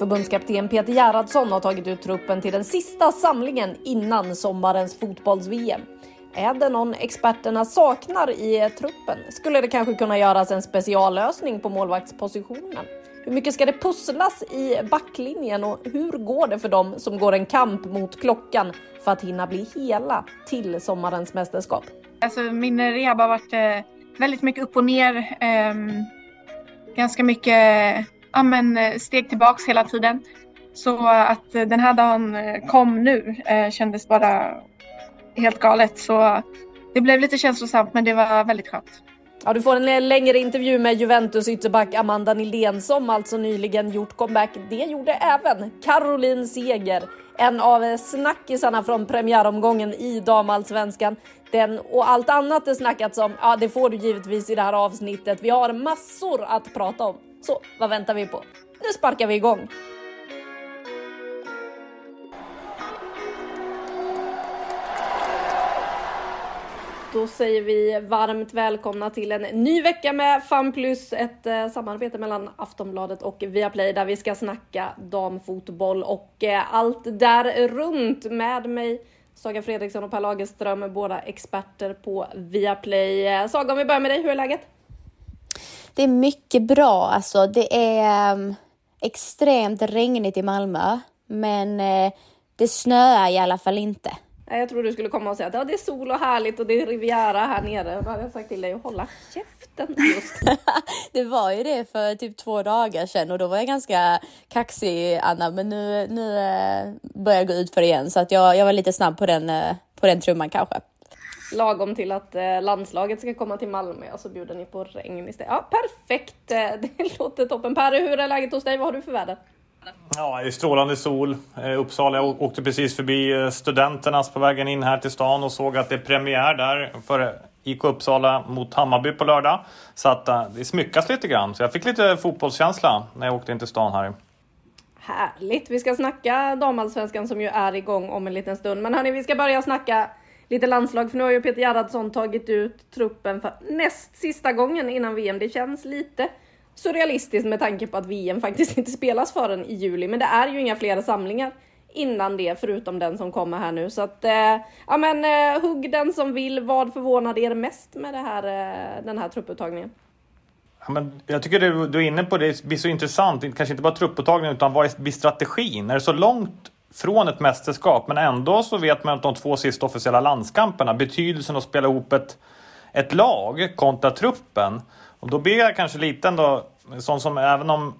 Förbundskapten Peter Gerhardsson har tagit ut truppen till den sista samlingen innan sommarens fotbolls-VM. Är det någon experterna saknar i truppen? Skulle det kanske kunna göras en speciallösning på målvaktspositionen? Hur mycket ska det pusslas i backlinjen och hur går det för dem som går en kamp mot klockan för att hinna bli hela till sommarens mästerskap? Alltså min rehab har varit eh, väldigt mycket upp och ner. Ehm, ganska mycket ja, men, eh, steg tillbaks hela tiden. Så att eh, den här dagen eh, kom nu eh, kändes bara helt galet. Så det blev lite känslosamt men det var väldigt skönt. Ja, du får en längre intervju med Juventus ytterback Amanda Nilén som alltså nyligen gjort comeback. Det gjorde även Caroline Seger, en av snackisarna från premiäromgången i damallsvenskan. Den och allt annat det snackats om, ja det får du givetvis i det här avsnittet. Vi har massor att prata om. Så vad väntar vi på? Nu sparkar vi igång! Då säger vi varmt välkomna till en ny vecka med FanPlus, ett eh, samarbete mellan Aftonbladet och Viaplay där vi ska snacka damfotboll och eh, allt där runt med mig Saga Fredriksson och Per Lagerström, båda experter på Viaplay. Eh, Saga, om vi börjar med dig, hur är läget? Det är mycket bra, alltså det är um, extremt regnigt i Malmö, men uh, det snöar i alla fall inte. Jag tror du skulle komma och säga att ja, det är sol och härligt och det är Riviera här nere. Då hade jag sagt till dig att hålla käften just. det var ju det för typ två dagar sedan och då var jag ganska kaxig Anna, men nu, nu uh, börjar jag gå ut för igen så att jag, jag var lite snabb på den, uh, på den trumman kanske. Lagom till att eh, landslaget ska komma till Malmö och så bjuder ni på regn istället. Ja, perfekt! Det låter toppen. Per, hur är läget hos dig? Vad har du för väder? Ja, det är strålande sol. Uppsala, jag åkte precis förbi Studenternas på vägen in här till stan och såg att det är premiär där för IK Uppsala mot Hammarby på lördag. Så att det smyckas lite grann. Så jag fick lite fotbollskänsla när jag åkte in till stan här. Härligt! Vi ska snacka damallsvenskan som ju är igång om en liten stund. Men hörni, vi ska börja snacka lite landslag, för nu har ju Peter Gerhardsson tagit ut truppen för näst sista gången innan VM. Det känns lite surrealistiskt med tanke på att VM faktiskt inte spelas förrän i juli, men det är ju inga fler samlingar innan det, förutom den som kommer här nu. Så att, eh, ja men eh, hugg den som vill. Vad förvånade er mest med det här, eh, den här trupputtagningen? Ja, men jag tycker du, du är inne på det, det blir så intressant, kanske inte bara trupputtagningen utan vad blir strategin? Är det så långt från ett mästerskap, men ändå så vet man att de två sista officiella landskamperna, betydelsen att spela ihop ett, ett lag kontra truppen. Och då blir jag kanske lite ändå, sån som även om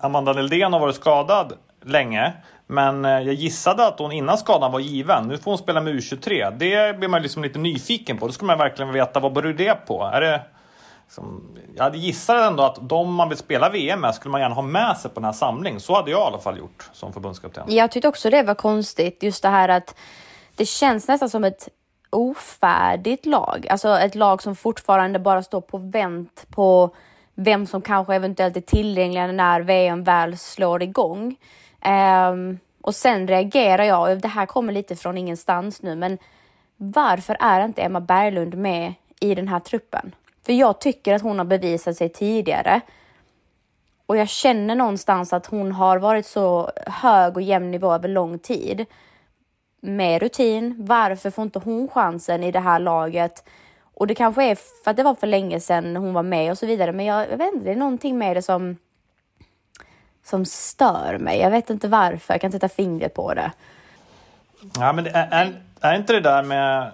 Amanda Nildén har varit skadad länge, men eh, jag gissade att hon innan skadan var given. Nu får hon spela med U23. Det blir man liksom lite nyfiken på. Då skulle man verkligen veta vad beror det på? Är det som, jag hade gissat ändå att de man vill spela VM med skulle man gärna ha med sig på den här samlingen. Så hade jag i alla fall gjort som förbundskapten. Jag tyckte också det var konstigt, just det här att det känns nästan som ett ofärdigt lag. Alltså ett lag som fortfarande bara står på vänt på vem som kanske eventuellt är tillgängliga när VM väl slår igång. Um, och sen reagerar jag, det här kommer lite från ingenstans nu, men varför är inte Emma Berglund med i den här truppen? För jag tycker att hon har bevisat sig tidigare. Och jag känner någonstans att hon har varit så hög och jämn nivå över lång tid. Med rutin. Varför får inte hon chansen i det här laget? Och det kanske är för att det var för länge sedan hon var med och så vidare. Men jag, jag vet inte, det är någonting med det som som stör mig. Jag vet inte varför, jag kan inte sätta fingret på det. Ja, men är, är, är inte det där med...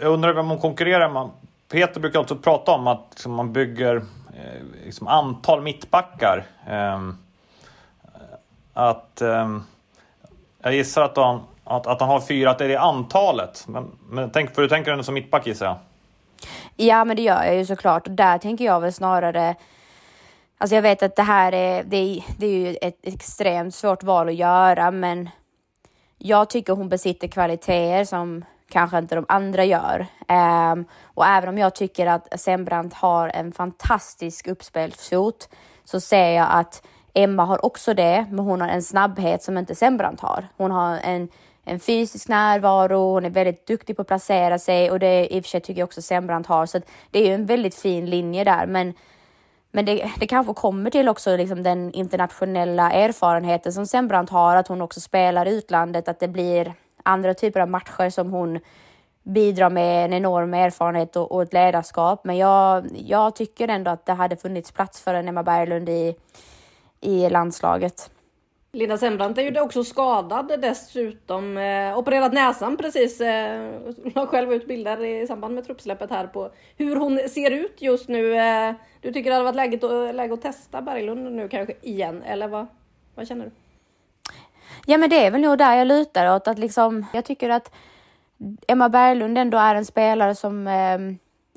Jag undrar vem hon konkurrerar med. Peter brukar också prata om att liksom, man bygger eh, liksom, antal mittbackar. Eh, att eh, Jag gissar att han, att, att han har fyra, att det är antalet. Men, men tänk, för du tänker ändå som mittback gissar jag? Ja, men det gör jag ju såklart. Och där tänker jag väl snarare Alltså jag vet att det här är, det är, det är ju ett extremt svårt val att göra, men jag tycker hon besitter kvaliteter som kanske inte de andra gör. Um, och även om jag tycker att Sembrant har en fantastisk uppspelsfot så ser jag att Emma har också det, men hon har en snabbhet som inte Sembrant har. Hon har en, en fysisk närvaro, hon är väldigt duktig på att placera sig och det i och för sig tycker jag också Sembrant har. Så det är ju en väldigt fin linje där, men men det, det kanske kommer till också liksom den internationella erfarenheten som Sembrant har, att hon också spelar i utlandet, att det blir andra typer av matcher som hon bidrar med en enorm erfarenhet och, och ett ledarskap. Men jag, jag tycker ändå att det hade funnits plats för en Emma Berglund i, i landslaget. Linda Sembrant är ju också skadad dessutom. Eh, opererat näsan precis. Eh, la själv ut bilder i samband med truppsläppet här på hur hon ser ut just nu. Eh, du tycker det hade varit läge att, eh, läge att testa Berglund nu kanske igen, eller vad, vad känner du? Ja, men det är väl nog där jag lutar åt att liksom. Jag tycker att Emma Berglund ändå är en spelare som eh,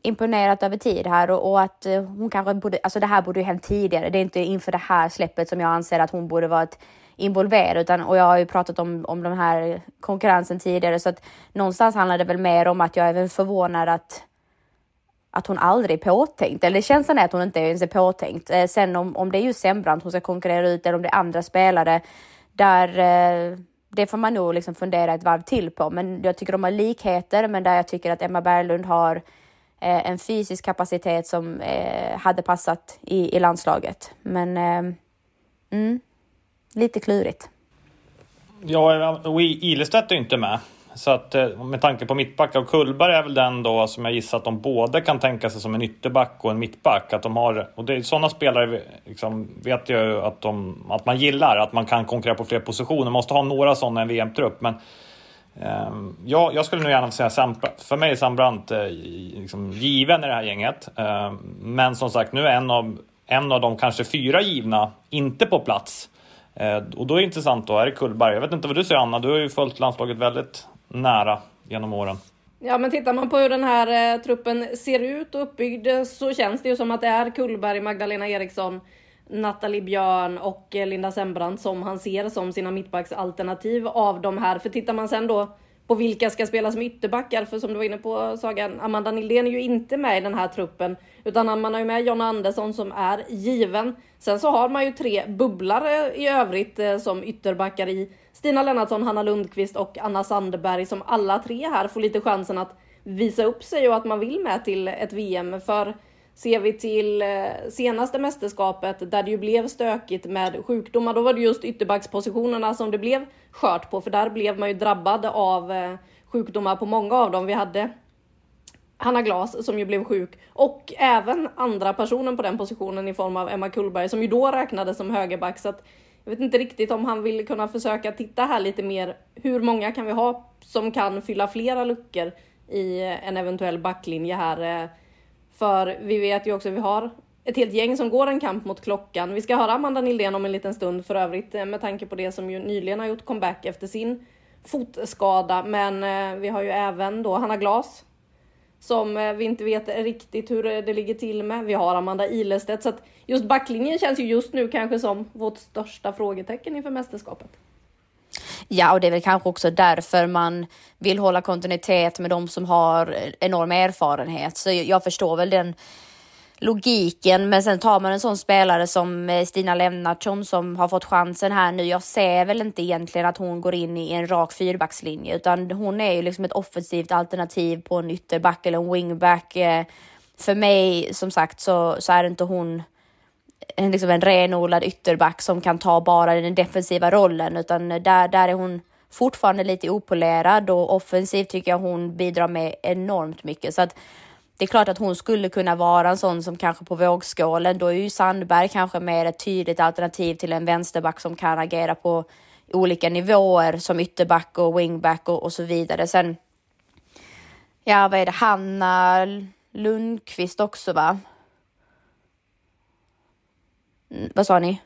imponerat över tid här och, och, att eh, hon kanske borde, alltså det här borde ju hänt tidigare. Det är inte inför det här släppet som jag anser att hon borde varit involverad utan och jag har ju pratat om, om den här konkurrensen tidigare så att någonstans handlar det väl mer om att jag är väl förvånad att att hon aldrig är påtänkt, eller känslan är att hon inte ens är påtänkt. Eh, sen om, om det är just Sembrant hon ska konkurrera ut eller om det är andra spelare, där eh, det får man nog liksom fundera ett varv till på. Men jag tycker de har likheter, men där jag tycker att Emma Berglund har eh, en fysisk kapacitet som eh, hade passat i, i landslaget. Men eh, mm, lite klurigt. Ja, och Ilestedt är inte med. Så att eh, med tanke på mittbackar, och Kullberg är väl den då som jag gissar att de både kan tänka sig som en ytterback och en mittback. Att de har, och det är sådana spelare liksom, vet jag att, de, att man gillar, att man kan konkurrera på fler positioner. Måste ha några sådana i en VM-trupp. Men eh, jag, jag skulle nog gärna säga Sam, för mig är Sam Brandt eh, liksom, given i det här gänget. Eh, men som sagt, nu är en av, en av de kanske fyra givna inte på plats. Eh, och då är det intressant då, är det Kullberg? Jag vet inte vad du säger Anna, du har ju följt landslaget väldigt nära genom åren. Ja men tittar man på hur den här eh, truppen ser ut och uppbyggd eh, så känns det ju som att det är Kullberg, Magdalena Eriksson, Nathalie Björn och eh, Linda Sembrant som han ser som sina mittbacksalternativ av de här. För tittar man sen då på vilka ska spela som ytterbackar, för som du var inne på Sagan, Amanda Nildén är ju inte med i den här truppen, utan man har ju med Jonna Andersson som är given. Sen så har man ju tre bubblare i övrigt eh, som ytterbackar i Stina Lennartsson, Hanna Lundqvist och Anna Sandberg som alla tre här får lite chansen att visa upp sig och att man vill med till ett VM. För ser vi till eh, senaste mästerskapet där det ju blev stökigt med sjukdomar, då var det just ytterbackspositionerna som det blev skört på, för där blev man ju drabbad av eh, sjukdomar på många av dem. Vi hade Hanna Glas som ju blev sjuk och även andra personen på den positionen i form av Emma Kullberg som ju då räknades som högerback. Så att jag vet inte riktigt om han vill kunna försöka titta här lite mer. Hur många kan vi ha som kan fylla flera luckor i eh, en eventuell backlinje här? För vi vet ju också att vi har ett helt gäng som går en kamp mot klockan. Vi ska höra Amanda Nildén om en liten stund för övrigt eh, med tanke på det som ju nyligen har gjort comeback efter sin fotskada. Men eh, vi har ju även då Hanna Glas som eh, vi inte vet riktigt hur eh, det ligger till med. Vi har Amanda Ilestedt så att just backlinjen känns ju just nu kanske som vårt största frågetecken inför mästerskapet. Ja, och det är väl kanske också därför man vill hålla kontinuitet med de som har enorm erfarenhet. Så jag förstår väl den logiken. Men sen tar man en sån spelare som eh, Stina Lennartsson som har fått chansen här nu. Jag ser väl inte egentligen att hon går in i en rak fyrbackslinje utan hon är ju liksom ett offensivt alternativ på en ytterback eller en wingback. Eh, för mig som sagt så, så är inte hon en, liksom en renodlad ytterback som kan ta bara den defensiva rollen, utan där, där är hon fortfarande lite opolerad och offensivt tycker jag hon bidrar med enormt mycket. Så att det är klart att hon skulle kunna vara en sån som kanske på vågskålen, då är ju Sandberg kanske mer ett tydligt alternativ till en vänsterback som kan agera på olika nivåer som ytterback och wingback och, och så vidare. Sen, ja vad är det, Hanna Lundqvist också va? Vad sa ni?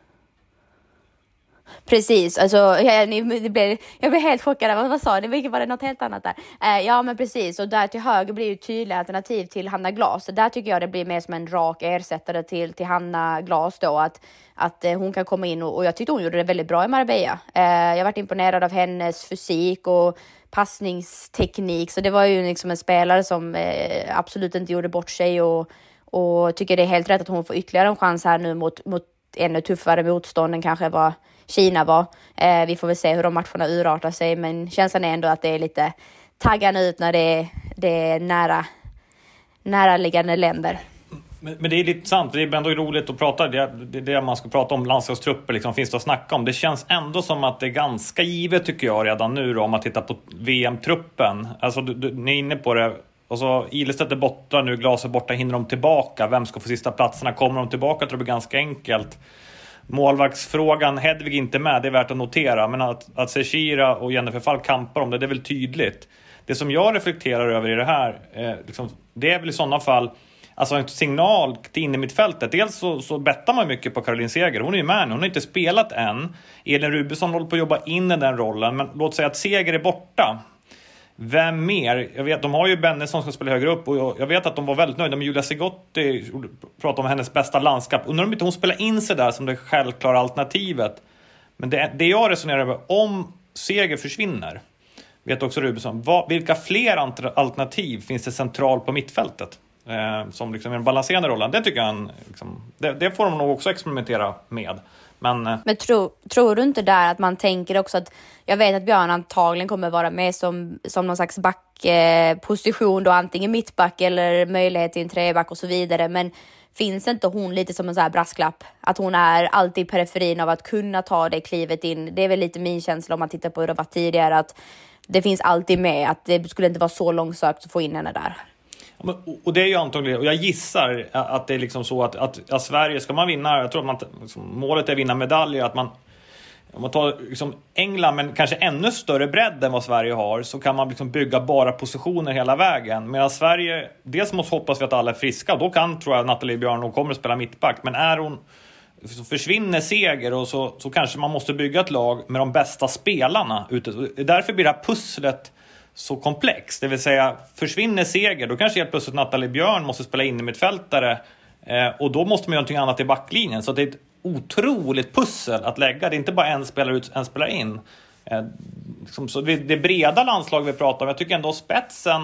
Precis, alltså jag, ni, blev, jag blev helt chockad. Vad, vad sa ni? Vilket var det något helt annat där? Eh, ja, men precis. Och där till höger blir ju tydliga alternativ till Hanna Glas. Så där tycker jag det blir mer som en rak ersättare till, till Hanna Glas då. Att, att eh, hon kan komma in och, och, jag tyckte hon gjorde det väldigt bra i Marbella. Eh, jag varit imponerad av hennes fysik och passningsteknik. Så det var ju liksom en spelare som eh, absolut inte gjorde bort sig och, och tycker det är helt rätt att hon får ytterligare en chans här nu mot, mot ännu tuffare motstånd än kanske vad Kina var. Eh, vi får väl se hur de matcherna urartar sig, men känslan är ändå att det är lite taggarna ut när det är, det är nära, näraliggande länder. Men, men, det är lite sant, det är ändå roligt att prata, det är det man ska prata om, landslagstrupper, liksom, finns det att snacka om. Det känns ändå som att det är ganska givet tycker jag redan nu då, om man tittar på VM-truppen. Alltså, du, du, ni är inne på det, alltså, Ilestedt är borta nu, Glas är borta, hinner de tillbaka? Vem ska få sista platserna? Kommer de tillbaka tror jag det blir ganska enkelt. Målvaktsfrågan, Hedvig inte med, det är värt att notera, men att, att Sechira och Jennifer Falk kampar om det, det är väl tydligt. Det som jag reflekterar över i det här, eh, liksom, det är väl i sådana fall alltså en signal till innermittfältet. Dels så, så bettar man mycket på Caroline Seger. Hon är ju med nu, hon har inte spelat än. Elin Rubensson håller på att jobba in i den rollen, men låt säga att Seger är borta. Vem mer? Jag vet, de har ju Bennesson som ska spela högre upp och jag vet att de var väldigt nöjda med Julia Sigotti. Pratade om hennes bästa landskap. Undrar om inte hon spelar in sig där som det självklara alternativet. Men det, det jag resonerar över, om Seger försvinner, vet också Rubensson, vad, vilka fler alternativ finns det centralt på mittfältet? Eh, som liksom är den balanserande rollen. Det tycker jag liksom, det, det, får de nog också experimentera med. Men, eh, Men tro, tror du inte där att man tänker också att jag vet att Björn antagligen kommer vara med som, som någon slags backposition då antingen mittback eller möjlighet till en treback och så vidare. Men finns inte hon lite som en så här brasklapp? Att hon är alltid i periferin av att kunna ta det klivet in. Det är väl lite min känsla om man tittar på hur det var tidigare att det finns alltid med att det skulle inte vara så långsökt att få in henne där. Och det är ju antagligen, och jag gissar att det är liksom så att, att, att Sverige, ska man vinna, jag tror att man, liksom, målet är att vinna medaljer, att man om man tar liksom England, men kanske ännu större bredd än vad Sverige har, så kan man liksom bygga bara positioner hela vägen. Medan Sverige, dels måste hoppas vi att alla är friska, och då kan, tror jag, Nathalie Björn, hon kommer att spela mittback. Men är hon, så försvinner Seger och så, så kanske man måste bygga ett lag med de bästa spelarna. Ute. Därför blir det här pusslet så komplex. Det vill säga, försvinner Seger, då kanske helt plötsligt Nathalie Björn måste spela in i mittfältare eh, och då måste man göra någonting annat i backlinjen. Så det är ett otroligt pussel att lägga. Det är inte bara en spelare ut, en spelare in. Eh, liksom, så det, det breda landslag vi pratar om, jag tycker ändå spetsen,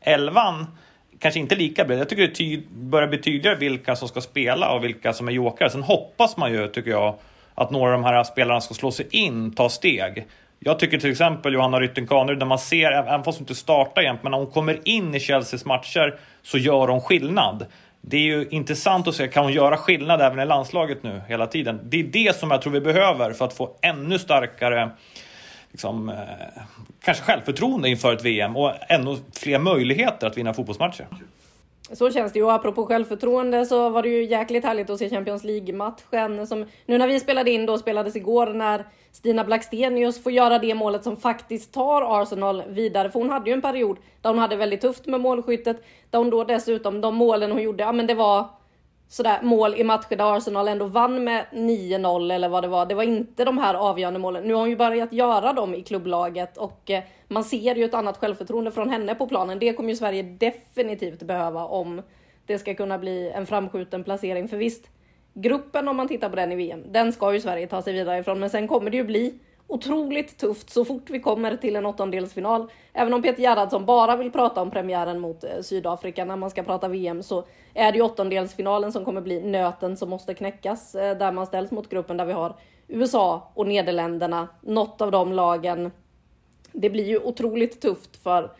elvan, kanske inte lika bred. Jag tycker det ty börjar bli tydligare vilka som ska spela och vilka som är jokare. Sen hoppas man ju, tycker jag, att några av de här spelarna ska slå sig in, ta steg. Jag tycker till exempel Johanna Rytting Kaneryd, när man ser, även fast hon inte startar jämt, men när hon kommer in i Chelseas matcher så gör hon skillnad. Det är ju intressant att se, kan hon göra skillnad även i landslaget nu hela tiden? Det är det som jag tror vi behöver för att få ännu starkare liksom, eh, kanske självförtroende inför ett VM och ännu fler möjligheter att vinna fotbollsmatcher. Så känns det ju. Och Apropå självförtroende så var det ju jäkligt härligt att se Champions League-matchen som nu när vi spelade in då spelades igår när Stina Blackstenius får göra det målet som faktiskt tar Arsenal vidare. För hon hade ju en period där hon hade väldigt tufft med målskyttet. Där hon då dessutom, de målen hon gjorde, ja men det var sådär mål i matcher där Arsenal ändå vann med 9-0 eller vad det var. Det var inte de här avgörande målen. Nu har hon ju börjat göra dem i klubblaget och eh, man ser ju ett annat självförtroende från henne på planen. Det kommer ju Sverige definitivt behöva om det ska kunna bli en framskjuten placering. För visst, gruppen om man tittar på den i VM, den ska ju Sverige ta sig vidare ifrån. Men sen kommer det ju bli otroligt tufft så fort vi kommer till en åttondelsfinal. Även om Peter Gerhardsson bara vill prata om premiären mot eh, Sydafrika när man ska prata VM så är det ju åttondelsfinalen som kommer bli nöten som måste knäckas eh, där man ställs mot gruppen där vi har USA och Nederländerna. Något av de lagen. Det blir ju otroligt tufft för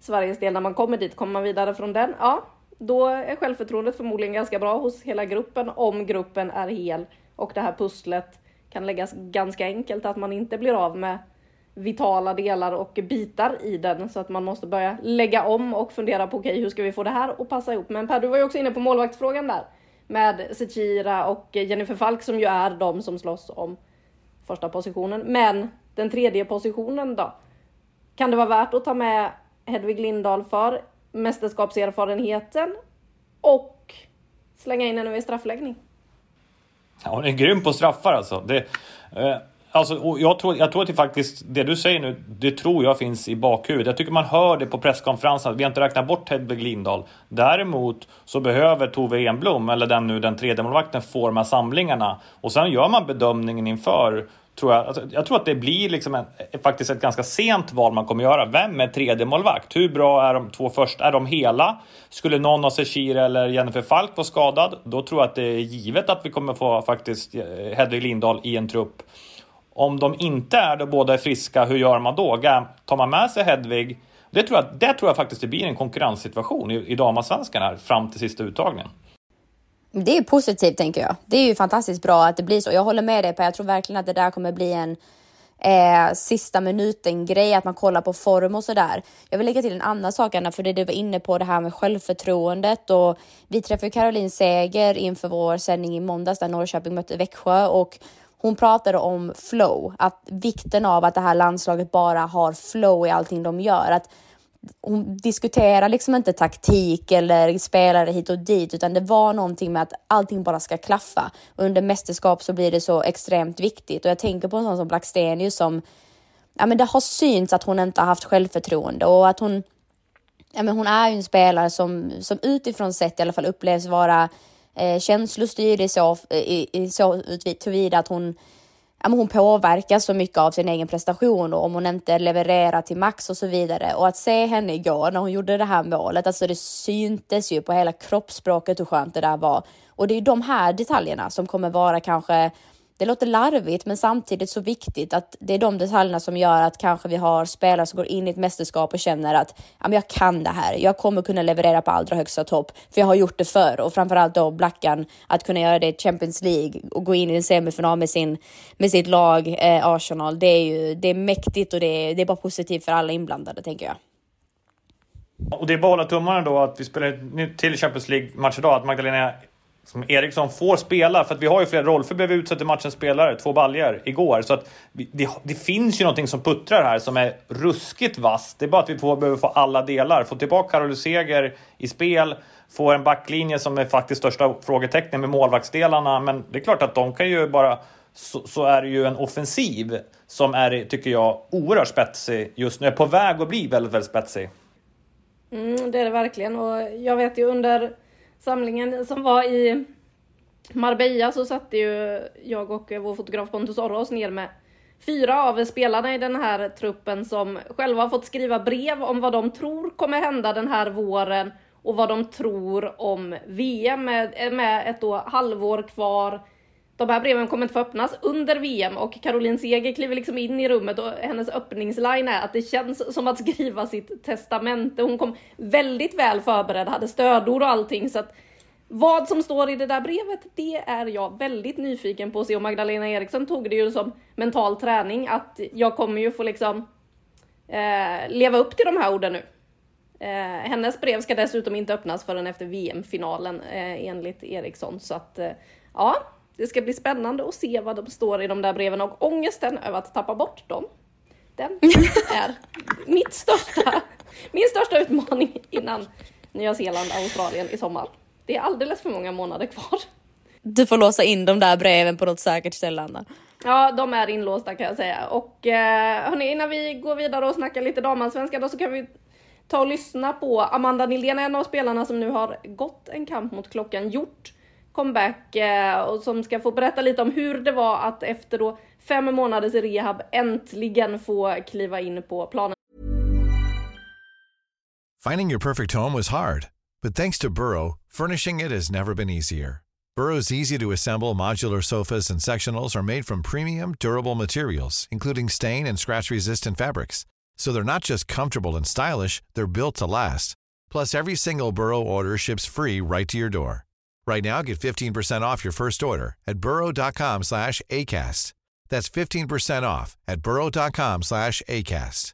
Sveriges del när man kommer dit. Kommer man vidare från den? Ja, då är självförtroendet förmodligen ganska bra hos hela gruppen om gruppen är hel och det här pusslet kan läggas ganska enkelt att man inte blir av med vitala delar och bitar i den så att man måste börja lägga om och fundera på okej, okay, hur ska vi få det här att passa ihop? Men Per, du var ju också inne på målvaktsfrågan där med Sechira och Jennifer Falk som ju är de som slåss om första positionen. Men den tredje positionen då? Kan det vara värt att ta med Hedvig Lindahl för mästerskapserfarenheten och slänga in henne vid straffläggning? Ja, hon är grym på straffar alltså. Det, eh, alltså jag, tror, jag tror att det faktiskt, det du säger nu, det tror jag finns i bakhuvudet. Jag tycker man hör det på presskonferensen, vi har inte räknat bort Hedvig Lindahl. Däremot så behöver Tove Enblom, eller den nu den tredje målvakten, få de här samlingarna. Och sen gör man bedömningen inför tror jag. Alltså, jag tror att det blir liksom en, faktiskt ett ganska sent val man kommer göra. Vem är tredje målvakt? Hur bra är de två första? Är de hela? Skulle någon av Shakir eller Jennifer Falk vara skadad, då tror jag att det är givet att vi kommer få faktiskt eh, Hedvig Lindahl i en trupp. Om de inte är det, båda är friska, hur gör man då? Tar man med sig Hedvig? Det tror jag, det tror jag faktiskt det blir en konkurrenssituation i, i damallsvenskan här fram till sista uttagningen. Det är positivt tänker jag. Det är ju fantastiskt bra att det blir så. Jag håller med dig på. Jag tror verkligen att det där kommer bli en eh, sista minuten grej, att man kollar på form och sådär. Jag vill lägga till en annan sak Anna, för det du var inne på det här med självförtroendet och vi träffade Caroline Seger inför vår sändning i måndags där Norrköping mötte Växjö och hon pratade om flow, att vikten av att det här landslaget bara har flow i allting de gör. Att hon diskuterar liksom inte taktik eller spelare hit och dit, utan det var någonting med att allting bara ska klaffa. Under mästerskap så blir det så extremt viktigt och jag tänker på en sån som Blackstenius som, ja men det har synts att hon inte har haft självförtroende och att hon, ja men hon är ju en spelare som, som utifrån sett i alla fall upplevs vara eh, känslostyrd i så, i, i så tillvida att hon hon påverkas så mycket av sin egen prestation och om hon inte levererar till max och så vidare. Och att se henne igår när hon gjorde det här målet, alltså det syntes ju på hela kroppsspråket hur skönt det där var. Och det är de här detaljerna som kommer vara kanske det låter larvigt, men samtidigt så viktigt att det är de detaljerna som gör att kanske vi har spelare som går in i ett mästerskap och känner att ja, men jag kan det här. Jag kommer kunna leverera på allra högsta topp, för jag har gjort det förr och framförallt då Blackan att kunna göra det i Champions League och gå in i en semifinal med sin med sitt lag eh, Arsenal. Det är ju det är mäktigt och det är, det är bara positivt för alla inblandade tänker jag. Och det är bara att hålla tummarna då att vi spelar till Champions League match idag, att Magdalena som Eriksson får spela, för att vi har ju flera Rolfö blev utsedd till matchens spelare, två baljer igår. Så att det, det, finns ju någonting som puttrar här som är ruskigt vass. Det är bara att vi får, behöver få alla delar. Få tillbaka Karol Seger i spel, få en backlinje som är faktiskt största frågetecknet med målvaktsdelarna. Men det är klart att de kan ju bara... Så, så är det ju en offensiv som är, tycker jag, oerhört spetsig just nu. Är på väg att bli väldigt, väldigt spetsig. Mm, det är det verkligen och jag vet ju under samlingen som var i Marbella så satte ju jag och vår fotograf Pontus Orra oss ner med fyra av spelarna i den här truppen som själva har fått skriva brev om vad de tror kommer hända den här våren och vad de tror om VM med, med ett då halvår kvar de här breven kommer inte få öppnas under VM och Caroline Seger kliver liksom in i rummet och hennes öppningsline är att det känns som att skriva sitt testamente. Hon kom väldigt väl förberedd, hade stödord och allting så att vad som står i det där brevet, det är jag väldigt nyfiken på att se och Magdalena Eriksson tog det ju som mental träning att jag kommer ju få liksom eh, leva upp till de här orden nu. Eh, hennes brev ska dessutom inte öppnas förrän efter VM-finalen eh, enligt Eriksson så att eh, ja, det ska bli spännande att se vad de står i de där breven och ångesten över att tappa bort dem. Den är mitt största, min största utmaning innan Nya Zeeland, Australien i sommar. Det är alldeles för många månader kvar. Du får låsa in de där breven på något säkert ställe Anna. Ja, de är inlåsta kan jag säga. Och eh, hörni, innan vi går vidare och snackar lite damallsvenska då så kan vi ta och lyssna på Amanda Nildén, en av spelarna som nu har gått en kamp mot klockan, gjort comeback eh, och som ska få berätta lite om hur det var att efter då fem månaders rehab äntligen få kliva in på planen. Finding your perfect home was hard, but thanks to Burrow, furnishing it has never been easier. Burrow's easy to assemble modular sofas and sectionals are made from premium, durable materials, including stain and scratch resistant fabrics. So they're not just comfortable and stylish, they're built to last. Plus, every single Burrow order ships free right to your door. Right now, get 15% off your first order at burrow.com slash ACAST. That's 15% off at burrow.com slash ACAST.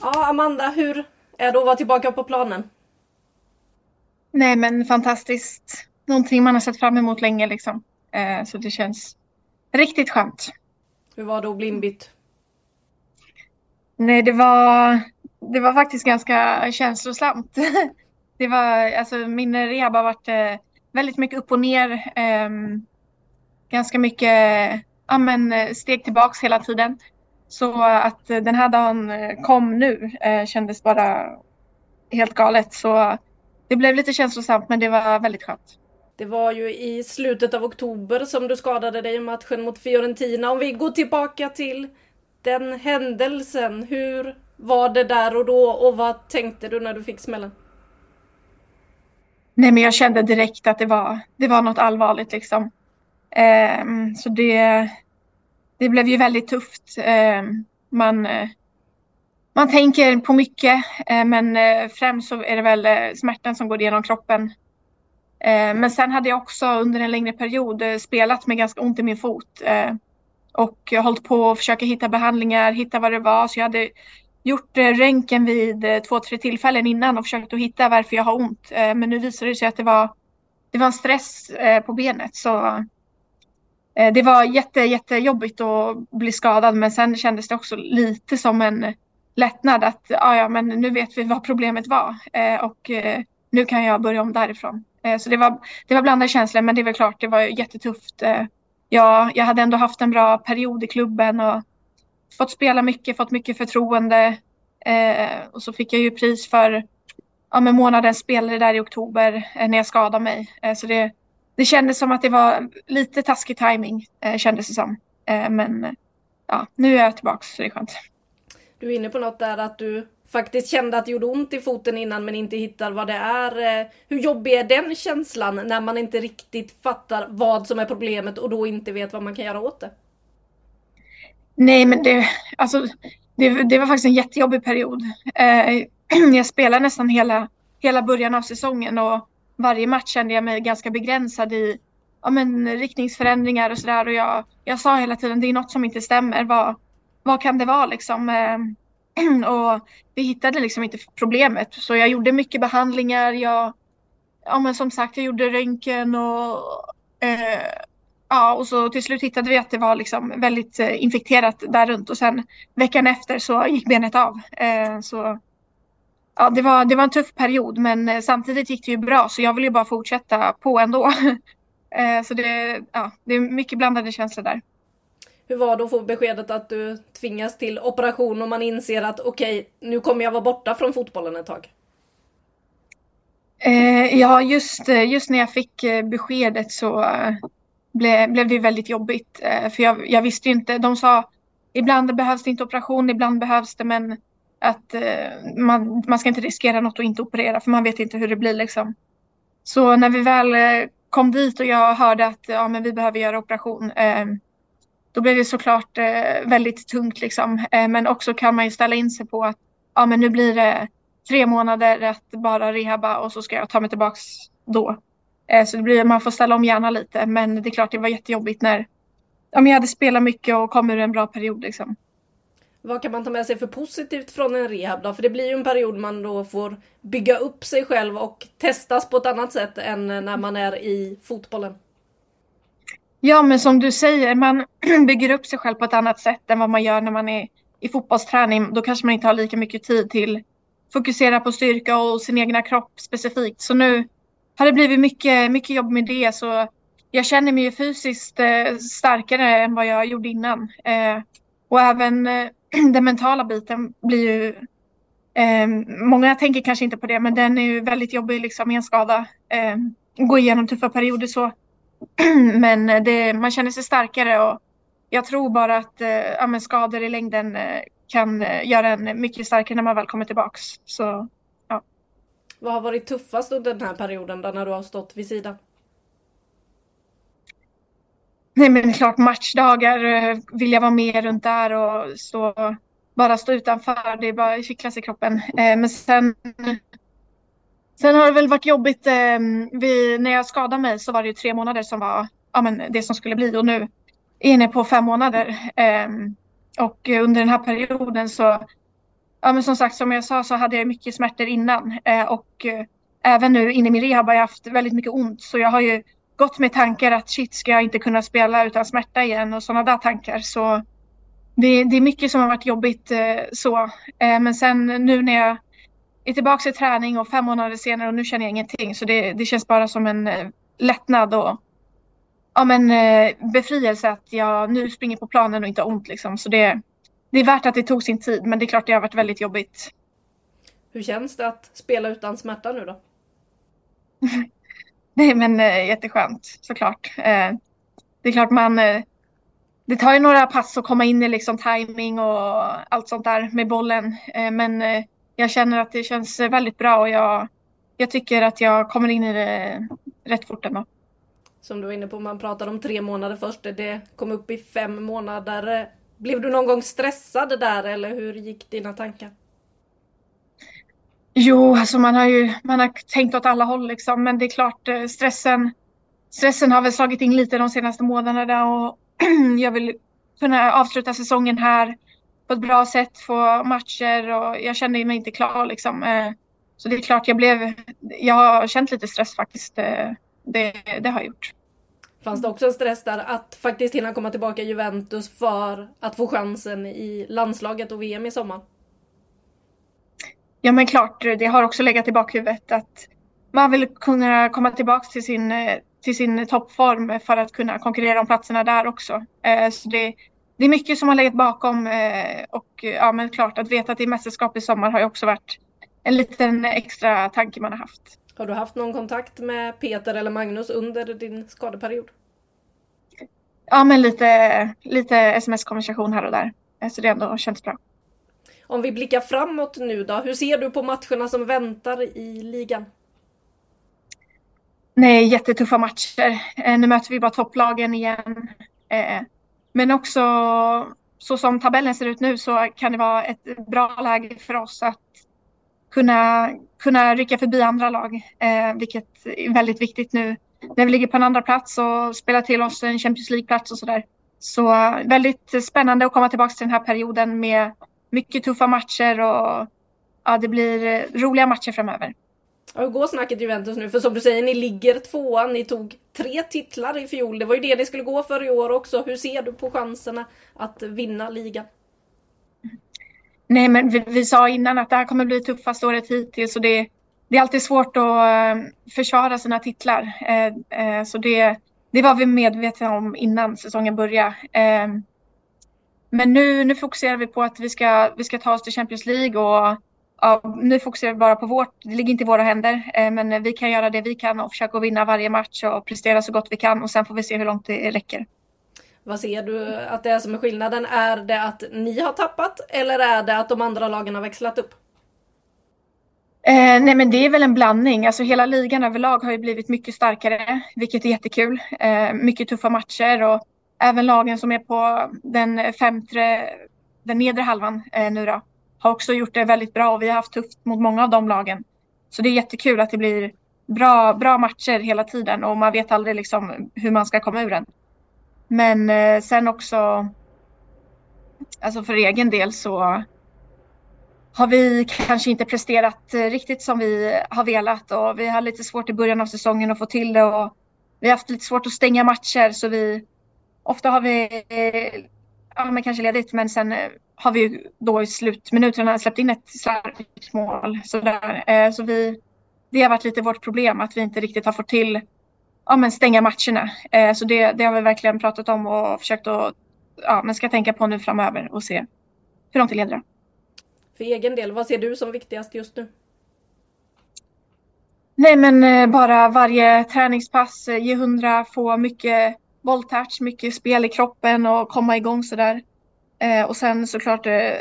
Ja, Amanda, hur är det att vara tillbaka på planen? Nej, men fantastiskt. Någonting man har sett fram emot länge liksom. Eh, så det känns Riktigt skönt. Hur var det att bli inbytt? Nej, det var, det var faktiskt ganska känslosamt. Det var, alltså, min rehab har varit eh, väldigt mycket upp och ner. Eh, ganska mycket ja, men, steg tillbaks hela tiden. Så att den här dagen kom nu kändes bara helt galet. Så det blev lite känslosamt men det var väldigt skönt. Det var ju i slutet av oktober som du skadade dig i matchen mot Fiorentina. Om vi går tillbaka till den händelsen. Hur var det där och då och vad tänkte du när du fick smällen? Nej men jag kände direkt att det var, det var något allvarligt liksom. Eh, så det, det blev ju väldigt tufft. Eh, man, man tänker på mycket eh, men eh, främst så är det väl eh, smärtan som går igenom kroppen. Eh, men sen hade jag också under en längre period eh, spelat med ganska ont i min fot eh, och hållit på att försöka hitta behandlingar, hitta vad det var. Så jag hade gjort röntgen vid två, tre tillfällen innan och försökt att hitta varför jag har ont. Men nu visade det sig att det var, det var en stress på benet. Så det var jätte, jättejobbigt att bli skadad men sen kändes det också lite som en lättnad att ja, ja, men nu vet vi vad problemet var och nu kan jag börja om därifrån. Eh, så det var, det var blandade känslor, men det är väl klart, det var jättetufft. Eh, jag, jag hade ändå haft en bra period i klubben och fått spela mycket, fått mycket förtroende. Eh, och så fick jag ju pris för ja, med månadens spelare där i oktober när jag skadade mig. så det, det kändes som att det var lite taskig timing kändes det som. men ja, nu är jag tillbaka så det är skönt. Du är inne på något där att du faktiskt kände att det gjorde ont i foten innan men inte hittar vad det är. Eh, hur jobbig är den känslan när man inte riktigt fattar vad som är problemet och då inte vet vad man kan göra åt det? Nej, men det, alltså, det, det var faktiskt en jättejobbig period. Eh, jag spelade nästan hela, hela början av säsongen och varje match kände jag mig ganska begränsad i ja, men, riktningsförändringar och sådär. Och jag, jag sa hela tiden, det är något som inte stämmer. Vad, vad kan det vara liksom? Eh, Och vi hittade liksom inte problemet. Så jag gjorde mycket behandlingar. Jag, ja men som sagt, jag gjorde röntgen och eh, ja, och så till slut hittade vi att det var liksom väldigt eh, infekterat där runt och sen veckan efter så gick benet av. Eh, så ja, det var, det var en tuff period men eh, samtidigt gick det ju bra så jag vill ju bara fortsätta på ändå. eh, så det, ja, det är mycket blandade känslor där. Hur var det att få beskedet att du tvingas till operation och man inser att okej, okay, nu kommer jag vara borta från fotbollen ett tag? Eh, ja, just, eh, just när jag fick eh, beskedet så eh, ble, blev det väldigt jobbigt. Eh, för jag, jag, visste ju inte, de sa ibland behövs det inte operation, ibland behövs det men att eh, man, man ska inte riskera något och inte operera för man vet inte hur det blir liksom. Så när vi väl kom dit och jag hörde att ja, men vi behöver göra operation ehm, då blir det såklart eh, väldigt tungt liksom. Eh, men också kan man ju ställa in sig på att ja, men nu blir det tre månader att bara rehabba och så ska jag ta mig tillbaks då. Eh, så det blir, man får ställa om hjärnan lite. Men det är klart det var jättejobbigt när ja, men jag hade spelat mycket och kom ur en bra period liksom. Vad kan man ta med sig för positivt från en rehab då? För det blir ju en period man då får bygga upp sig själv och testas på ett annat sätt än när man är i fotbollen. Ja, men som du säger, man bygger upp sig själv på ett annat sätt än vad man gör när man är i fotbollsträning. Då kanske man inte har lika mycket tid till fokusera på styrka och sin egna kropp specifikt. Så nu har det blivit mycket, mycket jobb med det. Så jag känner mig ju fysiskt eh, starkare än vad jag gjorde innan. Eh, och även eh, den mentala biten blir ju... Många tänker kanske inte på det, men den är ju väldigt jobbig liksom, i en skada. Gå igenom tuffa perioder så. men det, man känner sig starkare och jag tror bara att eh, ja, skador i längden eh, kan eh, göra en mycket starkare när man väl kommer tillbaks. Så, ja. Vad har varit tuffast under den här perioden då när du har stått vid sidan? Nej men klart matchdagar vill jag vara med runt där och stå, bara stå utanför. Det är bara kittlas i kroppen. Men sen Sen har det väl varit jobbigt. Eh, vi, när jag skadade mig så var det ju tre månader som var ja, men det som skulle bli och nu är jag inne på fem månader. Eh, och under den här perioden så, ja men som sagt som jag sa så hade jag mycket smärtor innan eh, och eh, även nu inne i min rehab har jag haft väldigt mycket ont så jag har ju gått med tankar att shit ska jag inte kunna spela utan smärta igen och sådana där tankar så det, det är mycket som har varit jobbigt eh, så eh, men sen nu när jag är tillbaka i träning och fem månader senare och nu känner jag ingenting. Så det, det känns bara som en eh, lättnad och ja, men, eh, befrielse att jag nu springer på planen och inte har ont. Liksom. Så det, det är värt att det tog sin tid, men det är klart det har varit väldigt jobbigt. Hur känns det att spela utan smärta nu då? Nej men eh, jätteskönt såklart. Eh, det är klart man eh, det tar ju några pass att komma in i liksom timing och allt sånt där med bollen. Eh, men eh, jag känner att det känns väldigt bra och jag, jag tycker att jag kommer in i det rätt fort ändå. Som du var inne på, man pratade om tre månader först, det kom upp i fem månader. Blev du någon gång stressad där eller hur gick dina tankar? Jo, alltså man har ju man har tänkt åt alla håll liksom, men det är klart eh, stressen, stressen har väl slagit in lite de senaste månaderna och jag vill kunna avsluta säsongen här på ett bra sätt, få matcher och jag kände mig inte klar liksom. Eh, så det är klart jag blev, jag har känt lite stress faktiskt. Eh, det, det har jag gjort. Fanns det också en stress där att faktiskt hinna komma tillbaka i Juventus för att få chansen i landslaget och VM i sommar? Ja men klart, det har också legat i bakhuvudet att man vill kunna komma tillbaka till sin, till sin toppform för att kunna konkurrera om platserna där också. Eh, så det, det är mycket som har legat bakom eh, och ja men klart att veta att det är mästerskap i sommar har ju också varit en liten extra tanke man har haft. Har du haft någon kontakt med Peter eller Magnus under din skadeperiod? Ja men lite, lite sms-konversation här och där. Eh, så det har ändå känts bra. Om vi blickar framåt nu då, hur ser du på matcherna som väntar i ligan? Nej, jättetuffa matcher. Eh, nu möter vi bara topplagen igen. Men också så som tabellen ser ut nu så kan det vara ett bra läge för oss att kunna, kunna rycka förbi andra lag, eh, vilket är väldigt viktigt nu när vi ligger på en andra plats och spelar till oss en Champions League-plats och sådär. Så eh, väldigt spännande att komma tillbaka till den här perioden med mycket tuffa matcher och ja, det blir eh, roliga matcher framöver hur går snacket Juventus nu? För som du säger, ni ligger tvåa. Ni tog tre titlar i fjol. Det var ju det ni skulle gå för i år också. Hur ser du på chanserna att vinna ligan? Nej, men vi, vi sa innan att det här kommer bli tuffaste året hittills och det, det är alltid svårt att eh, försvara sina titlar. Eh, eh, så det, det var vi medvetna om innan säsongen började. Eh, men nu, nu fokuserar vi på att vi ska, vi ska ta oss till Champions League och ja, nu fokuserar vi bara på vårt. Det ligger inte i våra händer, eh, men vi kan göra det vi kan och försöka vinna varje match och prestera så gott vi kan och sen får vi se hur långt det räcker. Vad ser du att det är som är skillnaden? Är det att ni har tappat eller är det att de andra lagen har växlat upp? Eh, nej men det är väl en blandning. Alltså hela ligan överlag har ju blivit mycket starkare, vilket är jättekul. Eh, mycket tuffa matcher och även lagen som är på den femte, den nedre halvan eh, nu då, har också gjort det väldigt bra och vi har haft tufft mot många av de lagen. Så det är jättekul att det blir bra, bra matcher hela tiden och man vet aldrig liksom hur man ska komma ur den. Men eh, sen också, alltså för egen del så har vi kanske inte presterat eh, riktigt som vi har velat och vi har lite svårt i början av säsongen att få till det och vi har haft lite svårt att stänga matcher så vi ofta har vi eh, ja, men kanske ledigt men sen eh, har vi då i slutminuterna släppt in ett slarvigt mål. Så, där, eh, så vi, det har varit lite vårt problem att vi inte riktigt har fått till ja, men stänga matcherna. Eh, så det, det har vi verkligen pratat om och försökt att ja, men ska tänka på nu framöver och se hur långt det leder. För egen del, vad ser du som viktigast just nu? Nej men bara varje träningspass, ge hundra, få mycket bolltouch, mycket spel i kroppen och komma igång sådär. Eh, och sen såklart eh,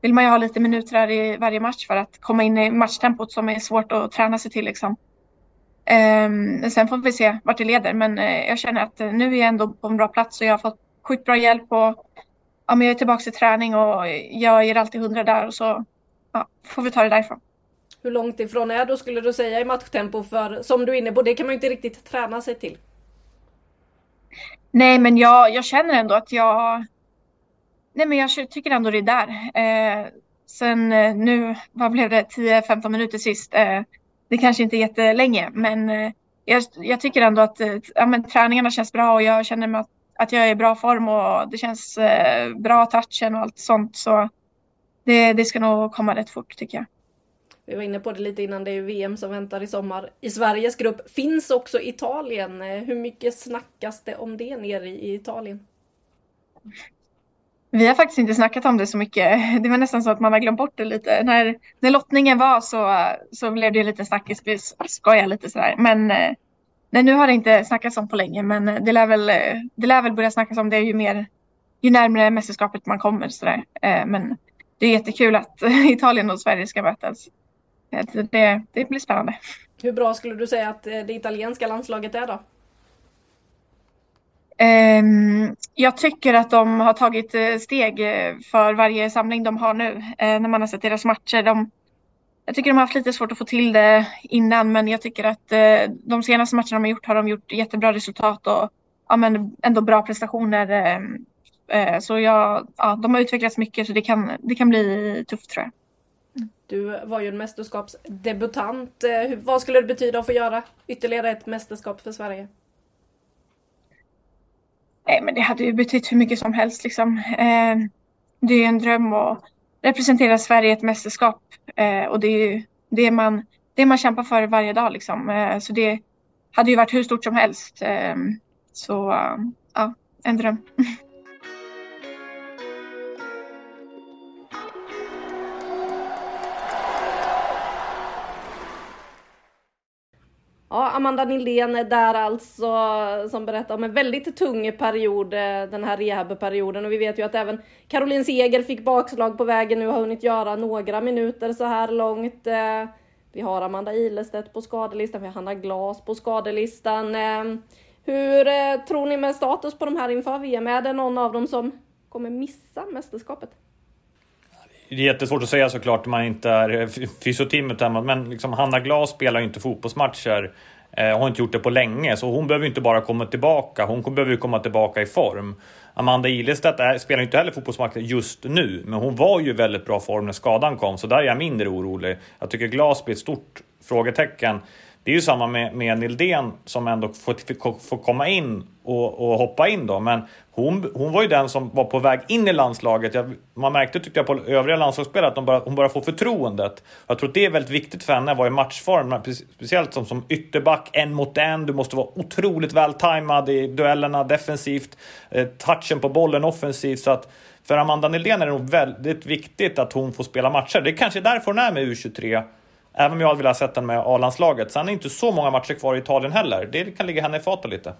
vill man ju ha lite minuter i varje match för att komma in i matchtempot som är svårt att träna sig till liksom. Eh, sen får vi se vart det leder men eh, jag känner att eh, nu är jag ändå på en bra plats och jag har fått sjukt bra hjälp och ja, men jag är tillbaka i träning och jag ger alltid hundra där och så ja, får vi ta det därifrån. Hur långt ifrån är då skulle du säga i matchtempo? För som du är inne på, det kan man ju inte riktigt träna sig till. Nej, men jag, jag känner ändå att jag... Nej, men jag tycker ändå det är där. Eh, sen eh, nu, vad blev det, 10-15 minuter sist. Eh, det kanske inte är jättelänge, men eh, jag, jag, tycker ändå att eh, ja, men, träningarna känns bra och jag känner mig att, att jag är i bra form och det känns eh, bra touchen och allt sånt. Så det, det ska nog komma rätt fort tycker jag. Vi var inne på det lite innan, det är VM som väntar i sommar. I Sveriges grupp finns också Italien. Eh, hur mycket snackas det om det nere i Italien? Vi har faktiskt inte snackat om det så mycket. Det var nästan så att man har glömt bort det lite. När, när lottningen var så, så blev det lite snackis. Vi skojade lite sådär. Men eh, nej, nu har det inte snackats om på länge. Men eh, det lär väl, det lär väl börja snackas om det ju mer ju närmare mästerskapet man kommer. Sådär. Men det är jättekul att Italien och Sverige ska mötas. Det, det blir spännande. Hur bra skulle du säga att det italienska landslaget är då? Um, jag tycker att de har tagit eh, steg eh, för varje samling de har nu när man har sett deras matcher. De, jag tycker de har haft lite svårt att få till det innan men jag tycker att de senaste matcherna de har gjort har de gjort jättebra resultat och ja, men ändå bra prestationer. Uh, så jag, ja, de har utvecklats mycket så det kan, det kan bli tufft tror jag. Du var ju en mästerskapsdebutant. Eh, vad skulle det betyda att få göra ytterligare ett mästerskap för Sverige? Nej, men det hade ju betytt hur mycket som helst. Liksom. Eh, det är ju en dröm att representera Sverige i ett mästerskap eh, och det är ju det man, det man kämpar för varje dag. Liksom. Så det hade ju varit hur stort som helst. Så ja, en dröm. Ja, Amanda Nildén är där alltså som berättar om en väldigt tung period, eh, den här rehabperioden. Och vi vet ju att även Caroline Seger fick bakslag på vägen nu, har hunnit göra några minuter så här långt. Eh, vi har Amanda Ilestedt på skadelistan, vi har Hanna Glas på skadelistan. Eh, hur tror ni med status på de här inför VM? Är det någon av dem som kommer missa mästerskapet? Det är jättesvårt att säga såklart, man inte är fysioteamet men liksom Hanna Glas spelar ju inte fotbollsmatcher. Eh, har inte gjort det på länge, så hon behöver inte bara komma tillbaka, hon behöver ju komma tillbaka i form. Amanda Ilestedt är, spelar inte heller fotbollsmatcher just nu, men hon var ju i väldigt bra form när skadan kom, så där är jag mindre orolig. Jag tycker Glas blir ett stort frågetecken. Det är ju samma med, med Nildén som ändå får, får komma in och, och, hoppa in då. Men hon, hon var ju den som var på väg in i landslaget. Jag, man märkte tyckte jag på övriga landslagsspelare att de bara, hon bara får förtroendet. Jag tror att det är väldigt viktigt för henne att vara i matchform. Speciellt som, som ytterback, en mot en. Du måste vara otroligt vältajmad i duellerna defensivt. Eh, touchen på bollen offensivt. Så att för Amanda Nildén är det nog väldigt viktigt att hon får spela matcher. Det är kanske därför hon är med U23. Även om jag hade velat ha sett den med A-landslaget. Sen är det inte så många matcher kvar i Italien heller. Det kan ligga henne i fatet lite.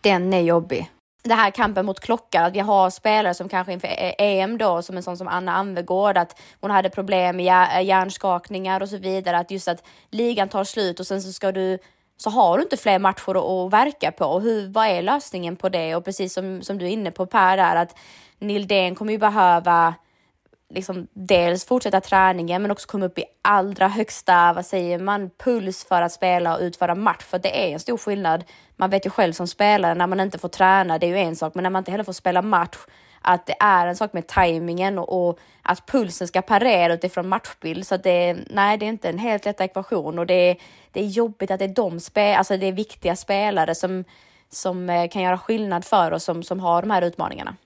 Den är jobbig. Det här kampen mot klockan, att vi har spelare som kanske inför EM då, som en sån som Anna Anvegård, att hon hade problem med hjärnskakningar och så vidare, att just att ligan tar slut och sen så ska du så har du inte fler matcher att, verka på. Hur, vad är lösningen på det? Och precis som, som du är inne på Per där, att Nildén kommer ju behöva liksom dels fortsätta träningen men också komma upp i allra högsta, vad säger man, puls för att spela och utföra match. För det är en stor skillnad. Man vet ju själv som spelare när man inte får träna, det är ju en sak, men när man inte heller får spela match, att det är en sak med tajmingen och, och, att pulsen ska parera utifrån matchbild. Så det, nej, det är inte en helt lätt ekvation och det är, det är jobbigt att det är de spel, alltså det är viktiga spelare som, som eh, kan göra skillnad för oss som, som har de här utmaningarna.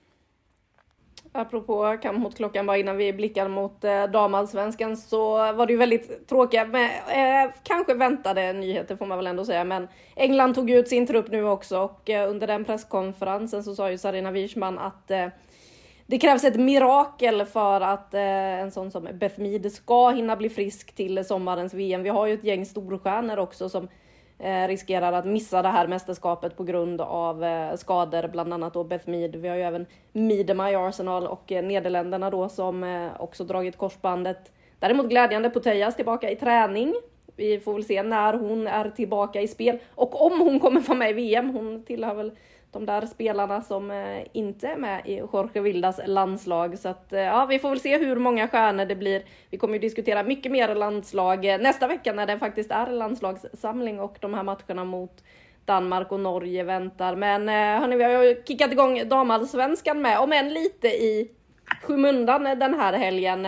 Apropå kamp mot klockan bara innan vi blickar mot eh, damallsvenskan så var det ju väldigt tråkiga, men, eh, kanske väntade nyheter får man väl ändå säga. Men England tog ut sin trupp nu också och eh, under den presskonferensen så sa ju Sarina Wirsman att eh, det krävs ett mirakel för att eh, en sån som Beth Mead ska hinna bli frisk till sommarens VM. Vi har ju ett gäng storstjärnor också som Eh, riskerar att missa det här mästerskapet på grund av eh, skador, bland annat då Beth Mead. Vi har ju även Miedema i Arsenal och eh, Nederländerna då som också dragit korsbandet. Däremot glädjande Putellas tillbaka i träning. Vi får väl se när hon är tillbaka i spel och om hon kommer vara med i VM. Hon tillhör väl de där spelarna som eh, inte är med i Jorge Vildas landslag. Så att, eh, ja, vi får väl se hur många stjärnor det blir. Vi kommer ju diskutera mycket mer landslag eh, nästa vecka när det faktiskt är landslagssamling och de här matcherna mot Danmark och Norge väntar. Men hörni, vi har ju kickat igång damallsvenskan med, om än lite i skymundan den här helgen.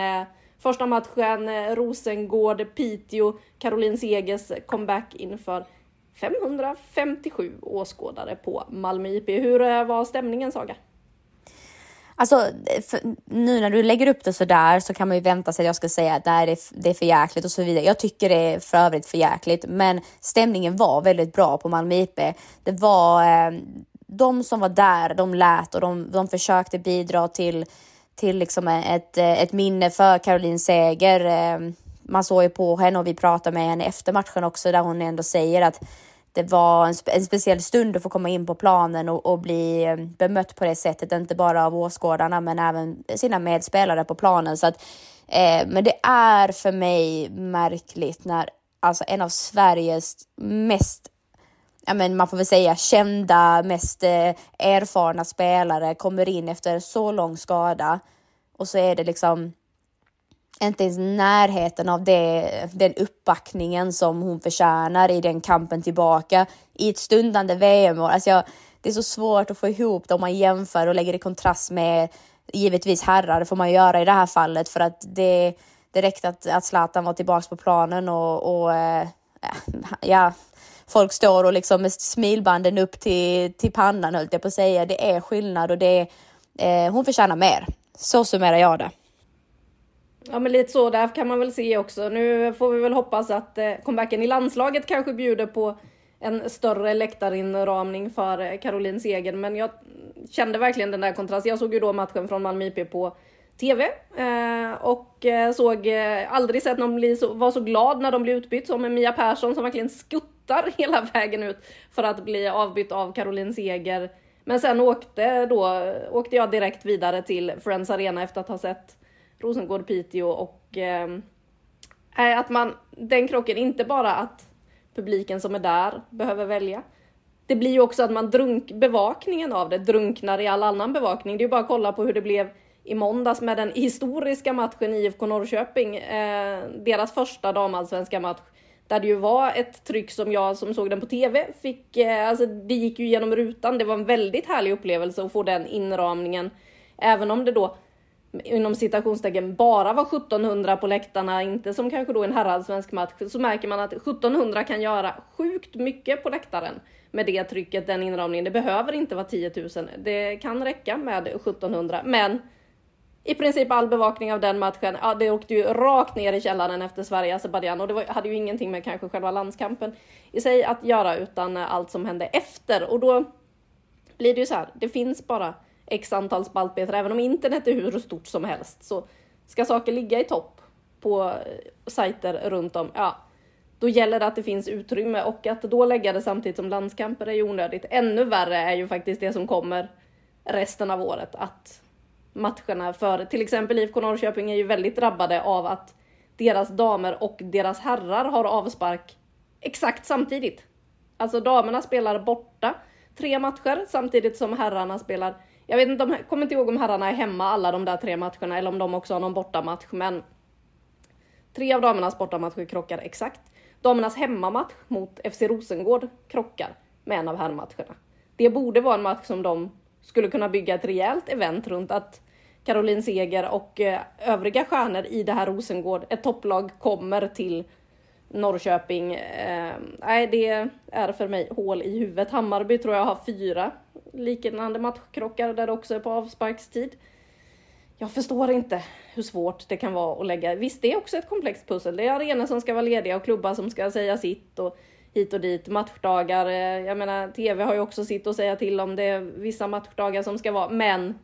Första matchen Rosengård-Piteå, Caroline Segers comeback inför 557 åskådare på Malmö IP. Hur eh, var stämningen Saga? Alltså, för, nu när du lägger upp det så där så kan man ju vänta sig att jag ska säga att det, är, det är för jäkligt och så vidare. Jag tycker det är för övrigt för jäkligt, men stämningen var väldigt bra på Malmö IP. Det var, eh, de som var där, de lät och de, de försökte bidra till, till liksom ett, eh, ett minne för Caroline Seger. Eh, man såg ju på henne och vi pratade med henne efter matchen också där hon ändå säger att det var en, spe en speciell stund att få komma in på planen och, och, bli eh, bemött på det sättet, inte bara av åskådarna men även sina medspelare på planen. Så att, eh, men det är för mig märkligt när alltså en av Sveriges mest ja, men man får väl säga kända, mest eh, erfarna spelare kommer in efter så lång skada och så är det liksom inte ens närheten av det, den uppbackningen som hon förtjänar i den kampen tillbaka i ett stundande VM. Alltså det är så svårt att få ihop det om man jämför och lägger i kontrast med givetvis herrar, det får man göra i det här fallet för att det, det räckte att, att Zlatan var tillbaka på planen och, och äh, ja, folk står och liksom med smilbanden upp till, till pannan höll jag på att säga. Det är skillnad och det, eh, hon förtjänar mer. Så summerar jag det. Ja men lite så där kan man väl se också. Nu får vi väl hoppas att eh, comebacken i landslaget kanske bjuder på en större läktarinramning för eh, Caroline Seger. Men jag kände verkligen den där kontrasten. Jag såg ju då matchen från Malmö IP på TV eh, och såg aldrig sett någon bli så, var så glad när de blev utbytt som med Mia Persson som verkligen skuttar hela vägen ut för att bli avbytt av Caroline Seger. Men sen åkte, då, åkte jag direkt vidare till Friends Arena efter att ha sett Rosengård, Piteå och eh, att man, den krocken, inte bara att publiken som är där behöver välja. Det blir ju också att man drunk, bevakningen av det drunknar i all annan bevakning. Det är ju bara att kolla på hur det blev i måndags med den historiska matchen IFK Norrköping, eh, deras första damallsvenska match, där det ju var ett tryck som jag som såg den på TV fick, eh, alltså det gick ju genom rutan. Det var en väldigt härlig upplevelse att få den inramningen, även om det då inom citationstecken bara var 1700 på läktarna, inte som kanske då en herrallsvensk match, så märker man att 1700 kan göra sjukt mycket på läktaren med det trycket, den inramningen. Det behöver inte vara 10 000. Det kan räcka med 1700, men i princip all bevakning av den matchen, ja, det åkte ju rakt ner i källaren efter Sverige-Azerbajdzjan och det var, hade ju ingenting med kanske själva landskampen i sig att göra utan allt som hände efter och då blir det ju så här, det finns bara x antal spaltmeter, även om internet är hur stort som helst så ska saker ligga i topp på eh, sajter runt om, ja, då gäller det att det finns utrymme och att då lägga det samtidigt som landskamper är ju onödigt. Ännu värre är ju faktiskt det som kommer resten av året, att matcherna för till exempel IFK Norrköping är ju väldigt drabbade av att deras damer och deras herrar har avspark exakt samtidigt. Alltså damerna spelar borta tre matcher samtidigt som herrarna spelar. Jag vet inte, kommer inte ihåg om herrarna är hemma alla de där tre matcherna eller om de också har någon bortamatch, men tre av damernas bortamatcher krockar exakt. Damernas hemmamatch mot FC Rosengård krockar med en av herrmatcherna. Det borde vara en match som de skulle kunna bygga ett rejält event runt att Caroline Seger och eh, övriga stjärnor i det här Rosengård, ett topplag, kommer till Norrköping. Eh, nej, det är för mig hål i huvudet. Hammarby tror jag har fyra liknande matchkrockar där det också är på avsparkstid. Jag förstår inte hur svårt det kan vara att lägga. Visst, det är också ett komplext pussel. Det är arenor som ska vara lediga och klubbar som ska säga sitt och hit och dit. Matchdagar. Eh, jag menar, tv har ju också sitt att säga till om det är vissa matchdagar som ska vara, men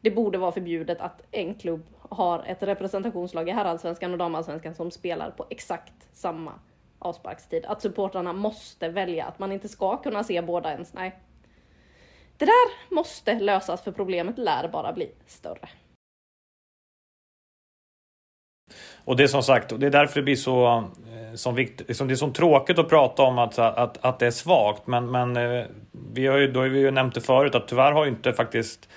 det borde vara förbjudet att en klubb har ett representationslag i herrallsvenskan och damallsvenskan som spelar på exakt samma avsparkstid. Att supportrarna måste välja, att man inte ska kunna se båda ens. Nej. Det där måste lösas för problemet lär bara bli större. Och det är som sagt, det är därför det blir så, eh, som vikt, liksom det är så tråkigt att prata om att, att, att det är svagt. Men, men eh, vi har ju, då har vi ju nämnt det förut att tyvärr har ju inte faktiskt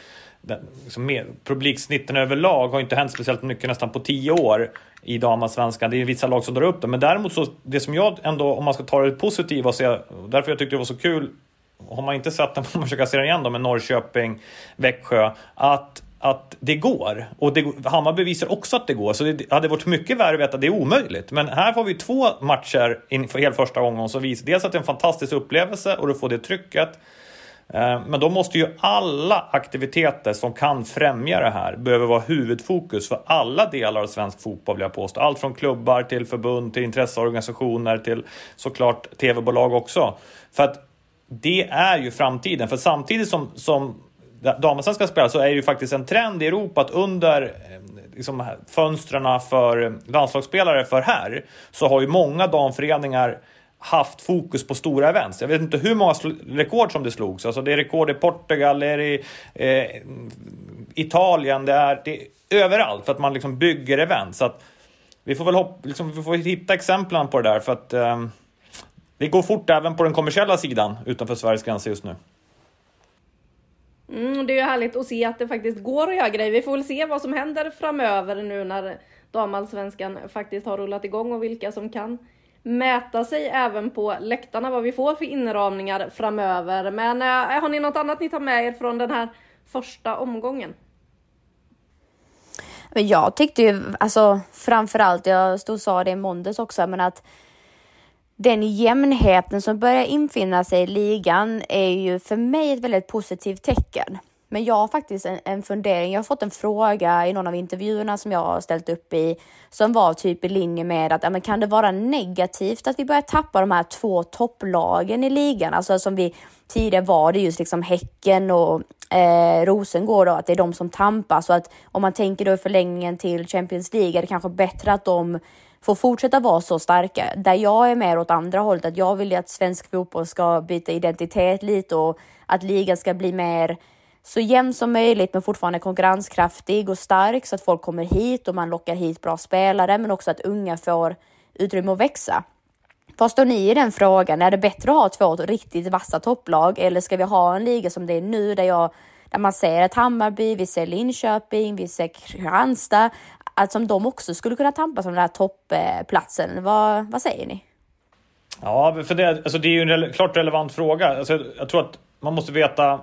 liksom publiksnitten överlag har inte hänt speciellt mycket nästan på tio år i damallsvenskan. Det är vissa lag som drar upp det. Men däremot så, det som jag ändå, om man ska ta det positiva och se, därför jag tyckte det var så kul, har man inte sett den får man försöka se den igen då med Norrköping, Växjö, att att det går. Och det, Hammarby visar också att det går. Så det hade varit mycket värre att veta att det är omöjligt. Men här får vi två matcher inför helt första gången som visar dels att det är en fantastisk upplevelse och du får det trycket. Eh, men då måste ju alla aktiviteter som kan främja det här behöver vara huvudfokus för alla delar av svensk fotboll vill jag påstå. Allt från klubbar till förbund till intresseorganisationer till såklart tv-bolag också. För att det är ju framtiden. För samtidigt som, som damallsvenskan spelar så är det ju faktiskt en trend i Europa att under eh, liksom, fönstren för eh, landslagsspelare för här så har ju många damföreningar haft fokus på stora events. Jag vet inte hur många rekord som det slogs. Alltså det är rekord i Portugal, det är i eh, Italien, det är, det är överallt för att man liksom bygger event. Så att vi får väl hopp, liksom, vi får hitta exemplen på det där för att eh, det går fort även på den kommersiella sidan utanför Sveriges gränser just nu. Mm, det är ju härligt att se att det faktiskt går att göra grejer. Vi får väl se vad som händer framöver nu när damallsvenskan faktiskt har rullat igång och vilka som kan mäta sig även på läktarna, vad vi får för inramningar framöver. Men äh, har ni något annat ni tar med er från den här första omgången? Men jag tyckte ju, alltså framförallt, jag stod och sa det i måndags också, men att den jämnheten som börjar infinna sig i ligan är ju för mig ett väldigt positivt tecken. Men jag har faktiskt en, en fundering. Jag har fått en fråga i någon av intervjuerna som jag har ställt upp i som var typ i linje med att ja, men kan det vara negativt att vi börjar tappa de här två topplagen i ligan? Alltså som vi tidigare var det just liksom Häcken och eh, Rosengård och att det är de som tampas och att om man tänker då i förlängningen till Champions League är det kanske bättre att de får fortsätta vara så starka. Där jag är mer åt andra hållet, att jag vill att svensk fotboll ska byta identitet lite och att ligan ska bli mer så jämn som möjligt men fortfarande konkurrenskraftig och stark så att folk kommer hit och man lockar hit bra spelare men också att unga får utrymme att växa. Vad står ni i den frågan? Är det bättre att ha två riktigt vassa topplag eller ska vi ha en liga som det är nu där, jag, där man ser ett Hammarby, vi ser Linköping, vi ser Kristianstad, att som de också skulle kunna tampas om den här toppplatsen. Vad, vad säger ni? Ja, för det, alltså det är ju en klart relevant fråga. Alltså jag tror att man måste veta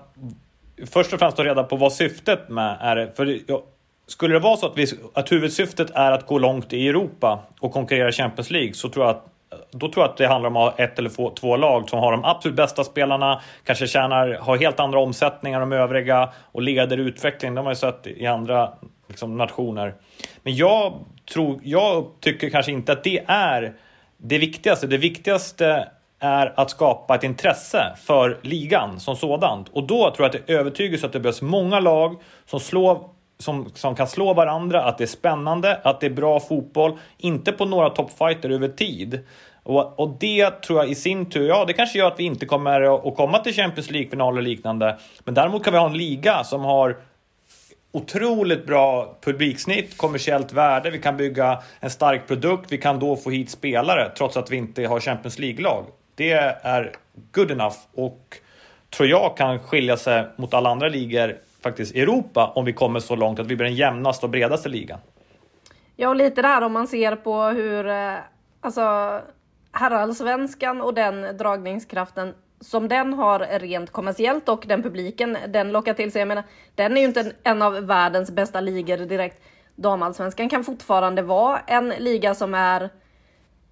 först och främst ta reda på vad syftet med är. För ja, skulle det vara så att, vi, att huvudsyftet är att gå långt i Europa och konkurrera i Champions League så tror jag att då tror jag att det handlar om att ha ett eller två, två lag som har de absolut bästa spelarna, kanske tjänar, har helt andra omsättningar än de övriga och leder utvecklingen. De har ju sett i andra liksom, nationer. Men jag, tror, jag tycker kanske inte att det är det viktigaste. Det viktigaste är att skapa ett intresse för ligan som sådant. Och då tror jag att det är övertygelse att det behövs många lag som slår som, som kan slå varandra, att det är spännande, att det är bra fotboll. Inte på några toppfighter över tid. Och, och det tror jag i sin tur, ja det kanske gör att vi inte kommer att komma till Champions League-final och liknande. Men däremot kan vi ha en liga som har otroligt bra publiksnitt, kommersiellt värde, vi kan bygga en stark produkt, vi kan då få hit spelare trots att vi inte har Champions League-lag. Det är good enough och tror jag kan skilja sig mot alla andra ligor faktiskt i Europa om vi kommer så långt att vi blir den jämnaste och bredaste ligan. Ja, och lite där om man ser på hur eh, alltså herrallsvenskan och den dragningskraften som den har rent kommersiellt och den publiken den lockar till sig. Jag menar, den är ju inte en av världens bästa ligor direkt. Damallsvenskan kan fortfarande vara en liga som är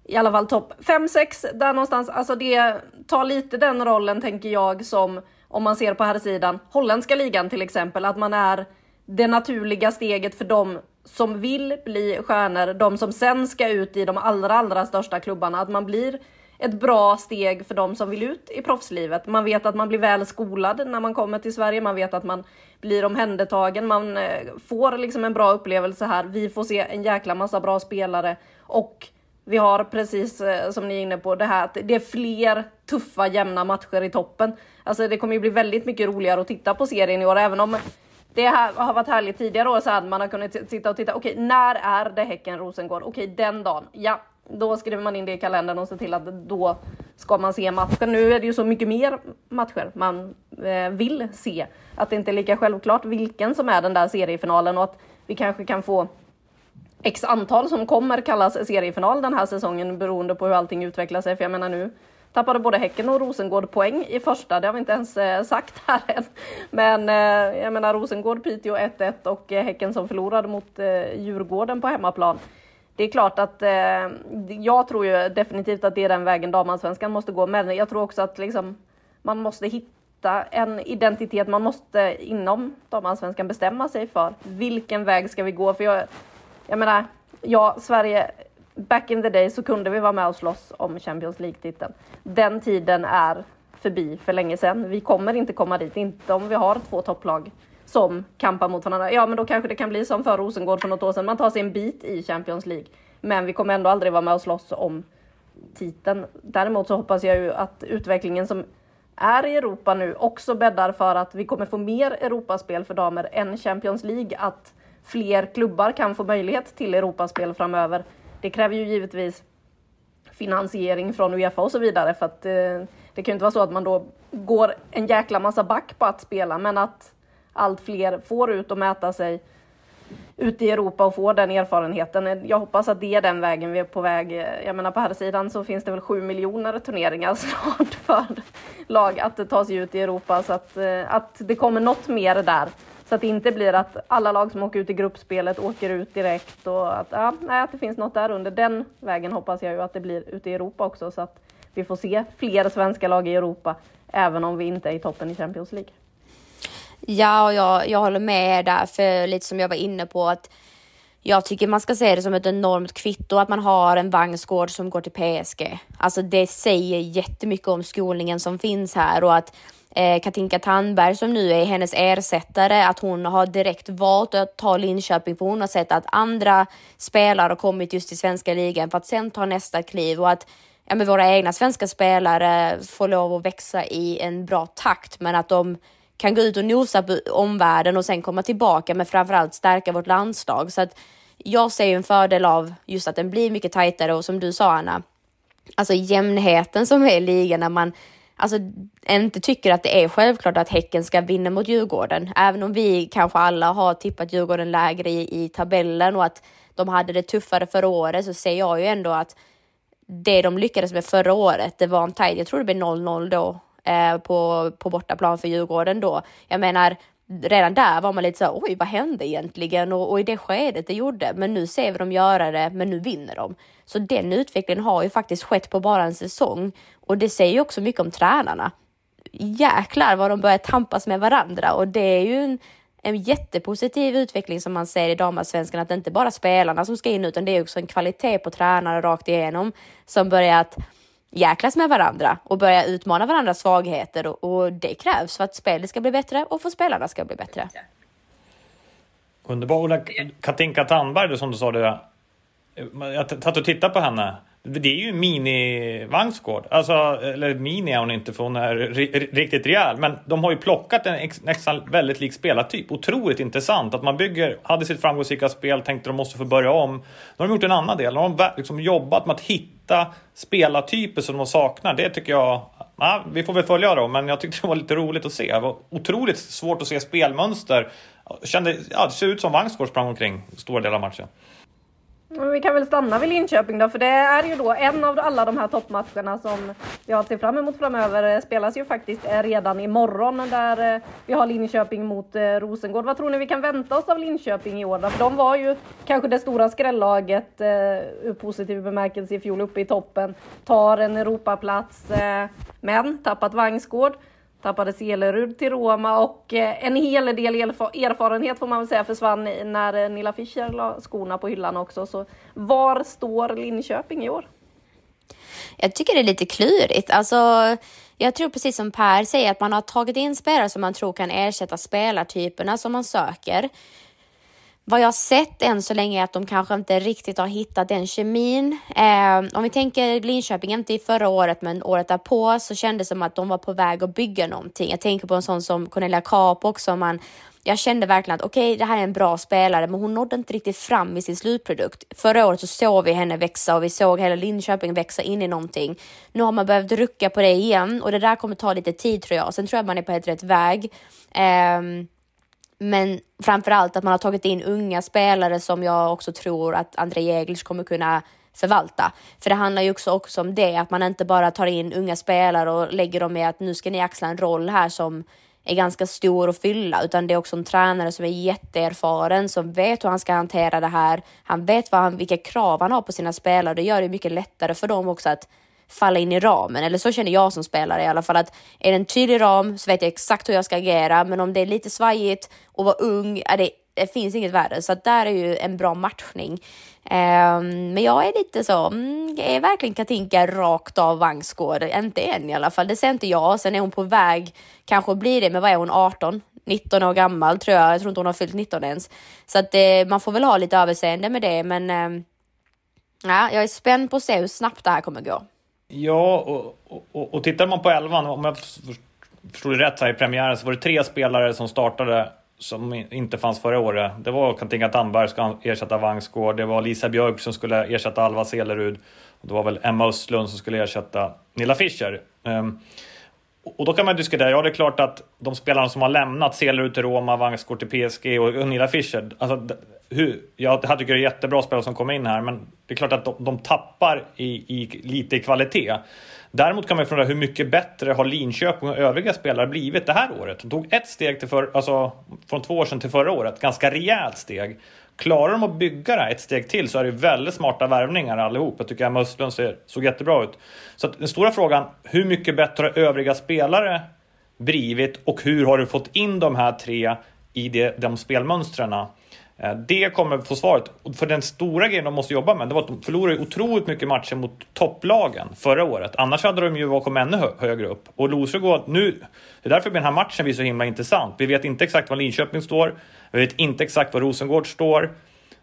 i alla fall topp 5-6 där någonstans. Alltså det tar lite den rollen tänker jag som om man ser på här sidan holländska ligan till exempel, att man är det naturliga steget för dem som vill bli stjärnor, de som sen ska ut i de allra, allra största klubbarna, att man blir ett bra steg för de som vill ut i proffslivet. Man vet att man blir väl skolad när man kommer till Sverige. Man vet att man blir omhändertagen. Man eh, får liksom en bra upplevelse här. Vi får se en jäkla massa bra spelare och vi har precis eh, som ni är inne på det här att det är fler tuffa jämna matcher i toppen. Alltså det kommer ju bli väldigt mycket roligare att titta på serien i år, även om det här har varit härligt tidigare år så att man har kunnat sitta och titta. Okej, när är det Häcken Rosengård? Okej, den dagen. Ja, då skriver man in det i kalendern och ser till att då ska man se matchen. Nu är det ju så mycket mer matcher man eh, vill se. Att det inte är lika självklart vilken som är den där seriefinalen och att vi kanske kan få x antal som kommer kallas seriefinal den här säsongen beroende på hur allting utvecklar sig. För jag menar nu tappade både Häcken och Rosengård poäng i första. Det har vi inte ens eh, sagt här än. Men eh, jag menar Rosengård, Piteå 1-1 och eh, Häcken som förlorade mot eh, Djurgården på hemmaplan. Det är klart att eh, jag tror ju definitivt att det är den vägen damallsvenskan måste gå. Men jag tror också att liksom, man måste hitta en identitet. Man måste inom damallsvenskan bestämma sig för vilken väg ska vi gå? För jag, jag menar, ja, Sverige, back in the day så kunde vi vara med och slåss om Champions League-titeln. Den tiden är förbi för länge sedan. Vi kommer inte komma dit, inte om vi har två topplag som kampar mot varandra. Ja, men då kanske det kan bli som för Rosengård för något år sedan. Man tar sig en bit i Champions League, men vi kommer ändå aldrig vara med och slåss om titeln. Däremot så hoppas jag ju att utvecklingen som är i Europa nu också bäddar för att vi kommer få mer Europaspel för damer än Champions League. Att fler klubbar kan få möjlighet till Europaspel framöver. Det kräver ju givetvis finansiering från Uefa och så vidare för att eh, det kan ju inte vara så att man då går en jäkla massa back på att spela men att allt fler får ut och mäta sig ute i Europa och får den erfarenheten. Jag hoppas att det är den vägen vi är på väg. Jag menar på här sidan så finns det väl sju miljoner turneringar snart för lag att ta sig ut i Europa så att, eh, att det kommer något mer där. Så att det inte blir att alla lag som åker ut i gruppspelet åker ut direkt och att, ja, nej, att det finns något där under. Den vägen hoppas jag ju att det blir ute i Europa också så att vi får se fler svenska lag i Europa även om vi inte är i toppen i Champions League. Ja, och jag, jag håller med där, för lite som jag var inne på att jag tycker man ska se det som ett enormt kvitto att man har en vagnsgård som går till PSG. Alltså det säger jättemycket om skolningen som finns här och att eh, Katinka Tandberg som nu är hennes ersättare, att hon har direkt valt att ta Linköping för hon har sett att andra spelare har kommit just till svenska ligan för att sen ta nästa kliv och att ja, men våra egna svenska spelare får lov att växa i en bra takt men att de kan gå ut och nosa på omvärlden och sen komma tillbaka men framförallt stärka vårt landslag. Så att jag ser ju en fördel av just att den blir mycket tajtare och som du sa Anna, alltså jämnheten som är i ligan när man alltså, inte tycker att det är självklart att Häcken ska vinna mot Djurgården. Även om vi kanske alla har tippat Djurgården lägre i, i tabellen och att de hade det tuffare förra året så ser jag ju ändå att det de lyckades med förra året, det var en tajt, jag tror det blev 0-0 då eh, på, på bortaplan för Djurgården då. Jag menar, redan där var man lite så oj, vad hände egentligen? Och, och, i det skedet det gjorde, men nu ser vi dem göra det, men nu vinner de. Så den utvecklingen har ju faktiskt skett på bara en säsong och det säger ju också mycket om tränarna. Jäklar vad de börjar tampas med varandra och det är ju en, en jättepositiv utveckling som man ser i damallsvenskan, att det inte bara spelarna som ska in utan det är också en kvalitet på tränare rakt igenom som börjar att jäklas med varandra och börja utmana varandras svagheter och, och det krävs för att spelet ska bli bättre och för att spelarna ska bli bättre. Underbar. Katinka Tandberg, som du sa, det, jag satt och tittade på henne. Det är ju mini-Vangsgård. Alltså, eller mini är hon inte för hon är riktigt rejäl. Men de har ju plockat en nästan väldigt lik spelartyp. Otroligt intressant att man bygger, hade sitt framgångsrika spel, tänkte de måste få börja om. Nu har de gjort en annan del. De har liksom jobbat med att hitta spelartyper som de saknar. Det tycker jag, ja, vi får väl följa dem. Men jag tyckte det var lite roligt att se. Det var otroligt svårt att se spelmönster. Kände, ja, det ser ut som Vangsgård sprang omkring stora delar av matchen. Vi kan väl stanna vid Linköping då, för det är ju då en av alla de här toppmatcherna som jag ser fram emot framöver. Eh, spelas ju faktiskt eh, redan imorgon där eh, vi har Linköping mot Rosengård. Vad tror ni vi kan vänta oss av Linköping i år då? För de var ju kanske det stora skrällaget ur positiv bemärkelse i fjol uppe i toppen. Tar en Europaplats, men tappat Vangsgård tappade Selerud till Roma och eh, en hel del erfarenhet får man väl säga försvann när eh, Nilla Fischer la skorna på hyllan också. Så var står Linköping i år? Jag tycker det är lite klurigt. Alltså, jag tror precis som Per säger att man har tagit in spelare som man tror kan ersätta spelartyperna som man söker vad jag sett än så länge är att de kanske inte riktigt har hittat den kemin. Eh, om vi tänker Linköping, inte i förra året men året därpå så kändes det som att de var på väg att bygga någonting. Jag tänker på en sån som Cornelia Kap också. Man, jag kände verkligen att okej, okay, det här är en bra spelare, men hon nådde inte riktigt fram i sin slutprodukt. Förra året så såg vi henne växa och vi såg hela Linköping växa in i någonting. Nu har man behövt rucka på det igen och det där kommer ta lite tid tror jag. Sen tror jag man är på helt rätt väg. Eh, men framför allt att man har tagit in unga spelare som jag också tror att André Jägers kommer kunna förvalta. För det handlar ju också, också om det, att man inte bara tar in unga spelare och lägger dem i att nu ska ni axla en roll här som är ganska stor att fylla, utan det är också en tränare som är jätteerfaren, som vet hur han ska hantera det här. Han vet vad han, vilka krav han har på sina spelare. Det gör det mycket lättare för dem också att falla in i ramen. Eller så känner jag som spelare i alla fall att är det en tydlig ram så vet jag exakt hur jag ska agera. Men om det är lite svajigt och vara ung är det det finns inget värre, så att där är ju en bra matchning. Um, men jag är lite så, mm, är verkligen Katinka rakt av Vangsgård? Inte än i alla fall, det ser inte jag. Sen är hon på väg, kanske blir det, men vad är hon, 18? 19 år gammal tror jag, jag tror inte hon har fyllt 19 ens. Så att eh, man får väl ha lite överseende med det, men eh, ja, jag är spänd på att se hur snabbt det här kommer gå. Ja, och, och, och tittar man på elvan, om jag förstod det rätt här i premiären, så var det tre spelare som startade som inte fanns förra året. Det var Katinka Tandberg som ska ersätta Vangsgård, det var Lisa Björk som skulle ersätta Alva Selerud och det var väl Emma Östlund som skulle ersätta Nilla Fischer. Um, och då kan man diskutera, ja det är klart att de spelarna som har lämnat, Selerud till Roma, Vangsgård till PSG och Gunilla Fischer, alltså, hur, jag tycker det är jättebra spelare som kommer in här, men det är klart att de, de tappar i, i, lite i kvalitet. Däremot kan man fundera hur mycket bättre har Linköping och övriga spelare blivit det här året? De tog ett steg till för, alltså, från två år sedan till förra året, ganska rejält steg. Klarar de att bygga det här ett steg till så är det väldigt smarta värvningar allihop. Jag tycker Emma Östlund såg jättebra ut. Så den stora frågan, hur mycket bättre har övriga spelare blivit och hur har du fått in de här tre i de, de spelmönstren? Eh, det kommer få svaret. För den stora grejen de måste jobba med, det var att de förlorade otroligt mycket matcher mot topplagen förra året. Annars hade de ju kommit ännu högre upp. Och Rosengård nu, det är därför den här matchen blir så himla intressant. Vi vet inte exakt var Linköping står. Vi vet inte exakt var Rosengård står.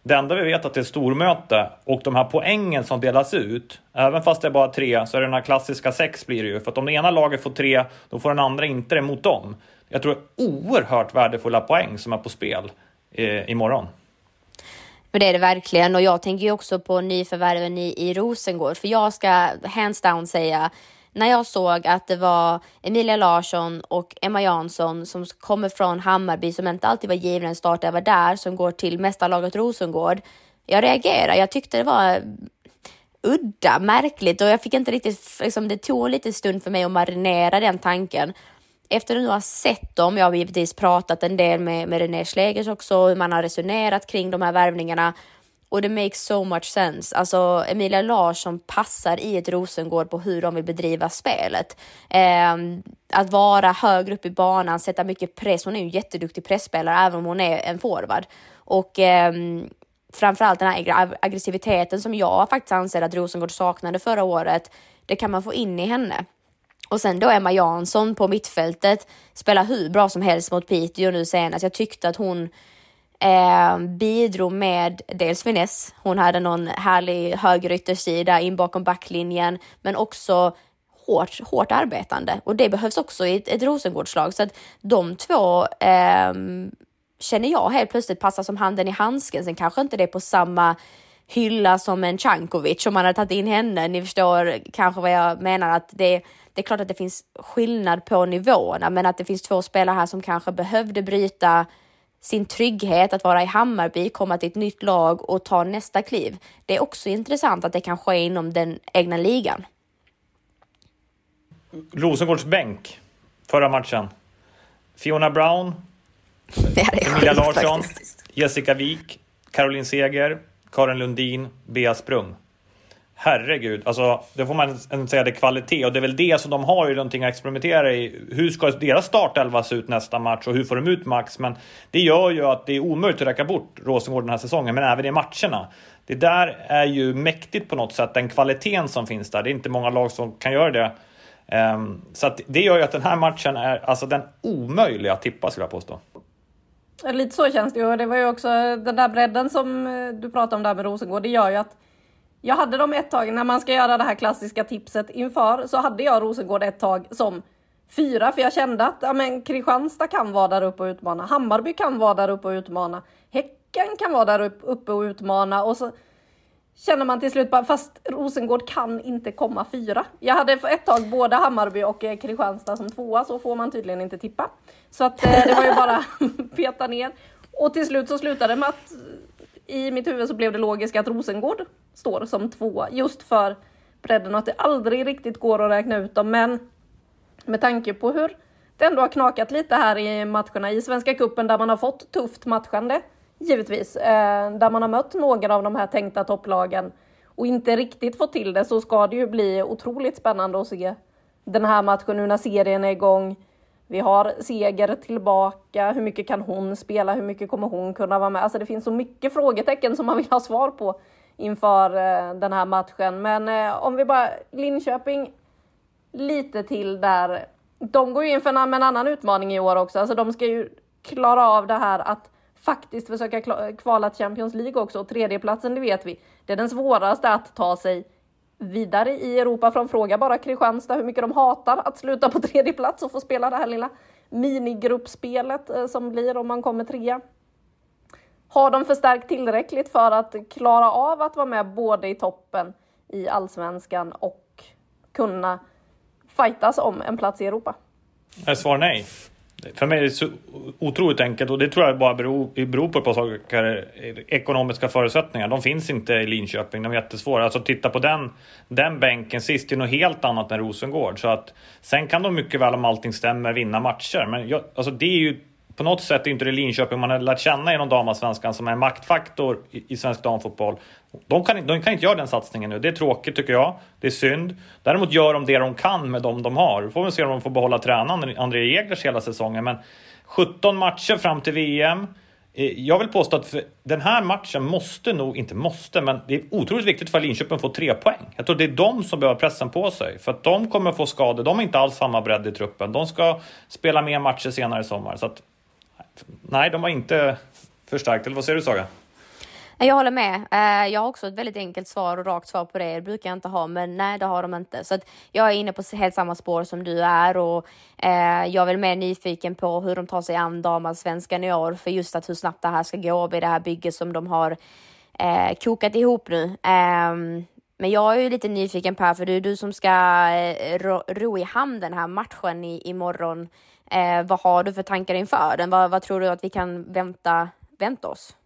Det enda vi vet är att det är stormöte och de här poängen som delas ut, även fast det är bara tre, så är det den här klassiska sex blir det ju. För att om det ena laget får tre, då får den andra inte det mot dem. Jag tror det är oerhört värdefulla poäng som är på spel eh, imorgon. Men det är det verkligen och jag tänker ju också på nyförvärven i, i Rosengård för jag ska hands down säga när jag såg att det var Emilia Larsson och Emma Jansson som kommer från Hammarby som inte alltid var givna en start var där som går till mästarlaget Rosengård. Jag reagerade. Jag tyckte det var udda, märkligt och jag fick inte riktigt, liksom, det tog en liten stund för mig att marinera den tanken efter att nu ha sett dem, jag har givetvis pratat en del med, med René Schlegers också, hur man har resonerat kring de här värvningarna och det makes so much sense. Alltså Emilia Larsson passar i ett Rosengård på hur de vill bedriva spelet. Eh, att vara högre upp i banan, sätta mycket press. Hon är ju en jätteduktig pressspelare även om hon är en forward. Och eh, framförallt den här aggressiviteten som jag faktiskt anser att Rosengård saknade förra året. Det kan man få in i henne. Och sen då Emma Jansson på mittfältet spelar hur bra som helst mot Piteå nu senast. Jag tyckte att hon eh, bidrog med dels finess. Hon hade någon härlig höger yttersida in bakom backlinjen, men också hårt, hårt arbetande och det behövs också i ett, ett Rosengårdslag. Så att de två eh, känner jag helt plötsligt passar som handen i handsken. Sen kanske inte det är på samma hylla som en Cankovic om man hade tagit in henne. Ni förstår kanske vad jag menar att det det är klart att det finns skillnad på nivåerna, men att det finns två spelare här som kanske behövde bryta sin trygghet att vara i Hammarby, komma till ett nytt lag och ta nästa kliv. Det är också intressant att det kan ske inom den egna ligan. Rosengårds bänk förra matchen. Fiona Brown, Emilia Larsson, Jessica Wik, Caroline Seger, Karin Lundin, Bea Sprung herregud, alltså det får man säga det är kvalitet och det är väl det som de har ju någonting att experimentera i. Hur ska deras startelva se ut nästa match och hur får de ut max? Men det gör ju att det är omöjligt att räcka bort Rosengård den här säsongen, men även i matcherna. Det där är ju mäktigt på något sätt, den kvaliteten som finns där. Det är inte många lag som kan göra det. Um, så att det gör ju att den här matchen är alltså den omöjliga att tippa skulle jag påstå. Lite så känns det ju. Det var ju också den där bredden som eh, du pratade om där med Rosengård. Det gör ju att jag hade dem ett tag, när man ska göra det här klassiska tipset inför, så hade jag Rosengård ett tag som fyra, för jag kände att ja, men Kristianstad kan vara där uppe och utmana, Hammarby kan vara där uppe och utmana, Häcken kan vara där uppe och utmana och så känner man till slut bara, fast Rosengård kan inte komma fyra. Jag hade för ett tag både Hammarby och eh, Kristianstad som tvåa, så får man tydligen inte tippa. Så att eh, det var ju bara peta ner. Och till slut så slutade det med att i mitt huvud så blev det logiskt att Rosengård står som tvåa just för bredden och att det aldrig riktigt går att räkna ut dem. Men med tanke på hur det ändå har knakat lite här i matcherna i Svenska Kuppen där man har fått tufft matchande, givetvis, eh, där man har mött några av de här tänkta topplagen och inte riktigt fått till det så ska det ju bli otroligt spännande att se den här matchen nu när serien är igång. Vi har Seger tillbaka. Hur mycket kan hon spela? Hur mycket kommer hon kunna vara med? Alltså det finns så mycket frågetecken som man vill ha svar på inför eh, den här matchen. Men eh, om vi bara Linköping lite till där. De går ju inför en, en annan utmaning i år också. Alltså de ska ju klara av det här att faktiskt försöka kvala Champions League också. Och tredjeplatsen, det vet vi, det är den svåraste att ta sig vidare i Europa. Från fråga bara Kristianstad hur mycket de hatar att sluta på tredje plats och få spela det här lilla minigruppspelet eh, som blir om man kommer trea. Har de förstärkt tillräckligt för att klara av att vara med både i toppen i allsvenskan och kunna fightas om en plats i Europa? Svar nej. För mig är det så otroligt enkelt och det tror jag bara beror, beror på ett par saker. Ekonomiska förutsättningar. De finns inte i Linköping. De är jättesvåra. Alltså titta på den, den bänken sist. Det är något helt annat än Rosengård. Så att, sen kan de mycket väl om allting stämmer vinna matcher. Men jag, alltså det är ju på något sätt är inte det Linköping man har lärt känna inom damallsvenskan som är en maktfaktor i, i svensk damfotboll. De kan, de kan inte göra den satsningen nu. Det är tråkigt tycker jag. Det är synd. Däremot gör de det de kan med de de har. Får väl se om de får behålla tränaren André Eglers hela säsongen. Men 17 matcher fram till VM. Eh, jag vill påstå att den här matchen måste nog, inte måste, men det är otroligt viktigt för Linköping att få tre poäng. Jag tror det är de som behöver pressen på sig. För att de kommer få skador. De har inte alls samma bredd i truppen. De ska spela mer matcher senare i sommar. Så att nej, de har inte förstärkt. Eller vad säger du Saga? Jag håller med. Eh, jag har också ett väldigt enkelt svar och rakt svar på det. Det brukar jag inte ha, men nej, det har de inte. Så att jag är inne på helt samma spår som du är och eh, jag är väl mer nyfiken på hur de tar sig an damallsvenskan i år, för just att hur snabbt det här ska gå vid det här bygget som de har eh, kokat ihop nu. Ehm, men jag är ju lite nyfiken Per, för det är du som ska ro, ro i hamn den här matchen i, imorgon. Eh, vad har du för tankar inför den? Vad, vad tror du att vi kan vänta, vänta oss?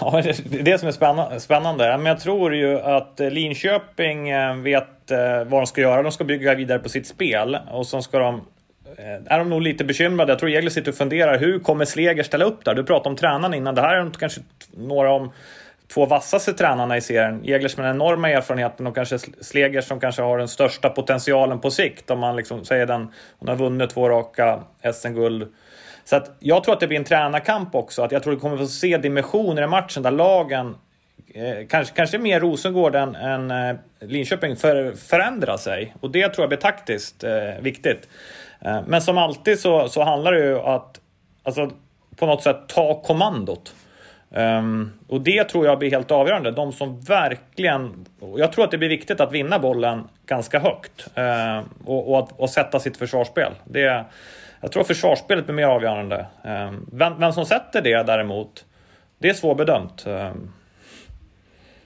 Ja, det är det som är spännande. Men jag tror ju att eh, Linköping eh, vet eh, vad de ska göra. De ska bygga vidare på sitt spel och så ska de är de nog lite bekymrade. Jag tror Jägle sitter och funderar. Hur kommer Sleger ställa upp där? Du pratade om tränaren innan. Det här är kanske några om två vassaste tränarna i serien. Jeglers med den enorma erfarenheten och kanske Slegers som kanske har den största potentialen på sikt. Om man liksom säger den. Hon har vunnit två raka SM-guld. Så att jag tror att det blir en tränarkamp också. Att jag tror att vi kommer få se dimensioner i matchen där lagen eh, kanske, kanske mer Rosengård än, än eh, Linköping för, förändrar sig. Och det tror jag blir taktiskt eh, viktigt. Eh, men som alltid så, så handlar det ju om att alltså, på något sätt ta kommandot. Um, och det tror jag blir helt avgörande. De som verkligen... Jag tror att det blir viktigt att vinna bollen ganska högt uh, och, och, och, sätta sitt försvarsspel. Det, jag tror försvarsspelet blir mer avgörande. Um, vem, vem, som sätter det däremot, det är svårbedömt. Um,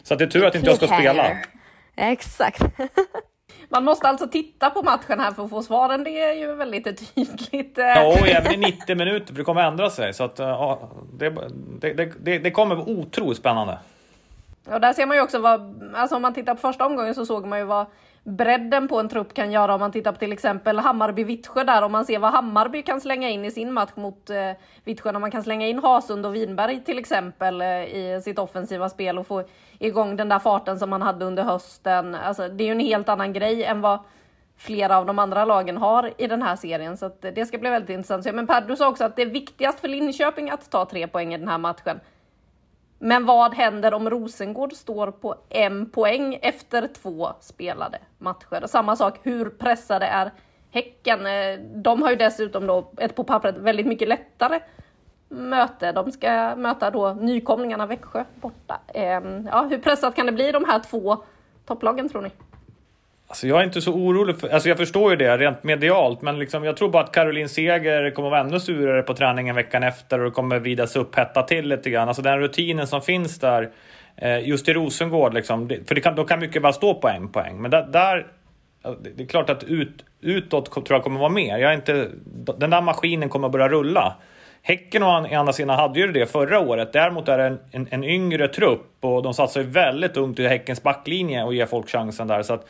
så det är tur att inte jag ska spela. Exakt. Man måste alltså titta på matchen här för att få svaren. Det är ju väldigt tydligt. Ja, och även i 90 minuter, för det kommer ändra sig. Så att, ja, det, det, det, det kommer vara otroligt spännande. Och där ser man ju också vad, alltså om man tittar på första omgången så såg man ju vad bredden på en trupp kan göra om man tittar på till exempel Hammarby-Vittsjö där, om man ser vad Hammarby kan slänga in i sin match mot eh, Vittsjö, om man kan slänga in Hasund och Vinberg till exempel eh, i sitt offensiva spel och få igång den där farten som man hade under hösten. Alltså, det är ju en helt annan grej än vad flera av de andra lagen har i den här serien, så eh, det ska bli väldigt intressant. Men Per, du sa också att det är viktigast för Linköping att ta tre poäng i den här matchen. Men vad händer om Rosengård står på en poäng efter två spelade matcher? Samma sak, hur pressade är Häcken? Eh, de har ju dessutom då ett på pappret väldigt mycket lättare möte. De ska möta då nykomlingarna Växjö borta. Ehm, ja, hur pressat kan det bli de här två topplagen tror ni? Alltså jag är inte så orolig. För, alltså jag förstår ju det rent medialt, men liksom, jag tror bara att Caroline Seger kommer vara ännu surare på träningen veckan efter och det kommer vidas upp, hetta till lite grann. Alltså den rutinen som finns där, eh, just i Rosengård, liksom, för det kan, då kan mycket bara stå på en poäng. Men där, där det är klart att ut, utåt tror jag kommer vara mer. Jag är inte, den där maskinen kommer att börja rulla. Häcken å andra sidan hade ju det förra året. Däremot är det en, en, en yngre trupp och de satsar ju väldigt ungt i Häckens backlinje och ger folk chansen där. Så att,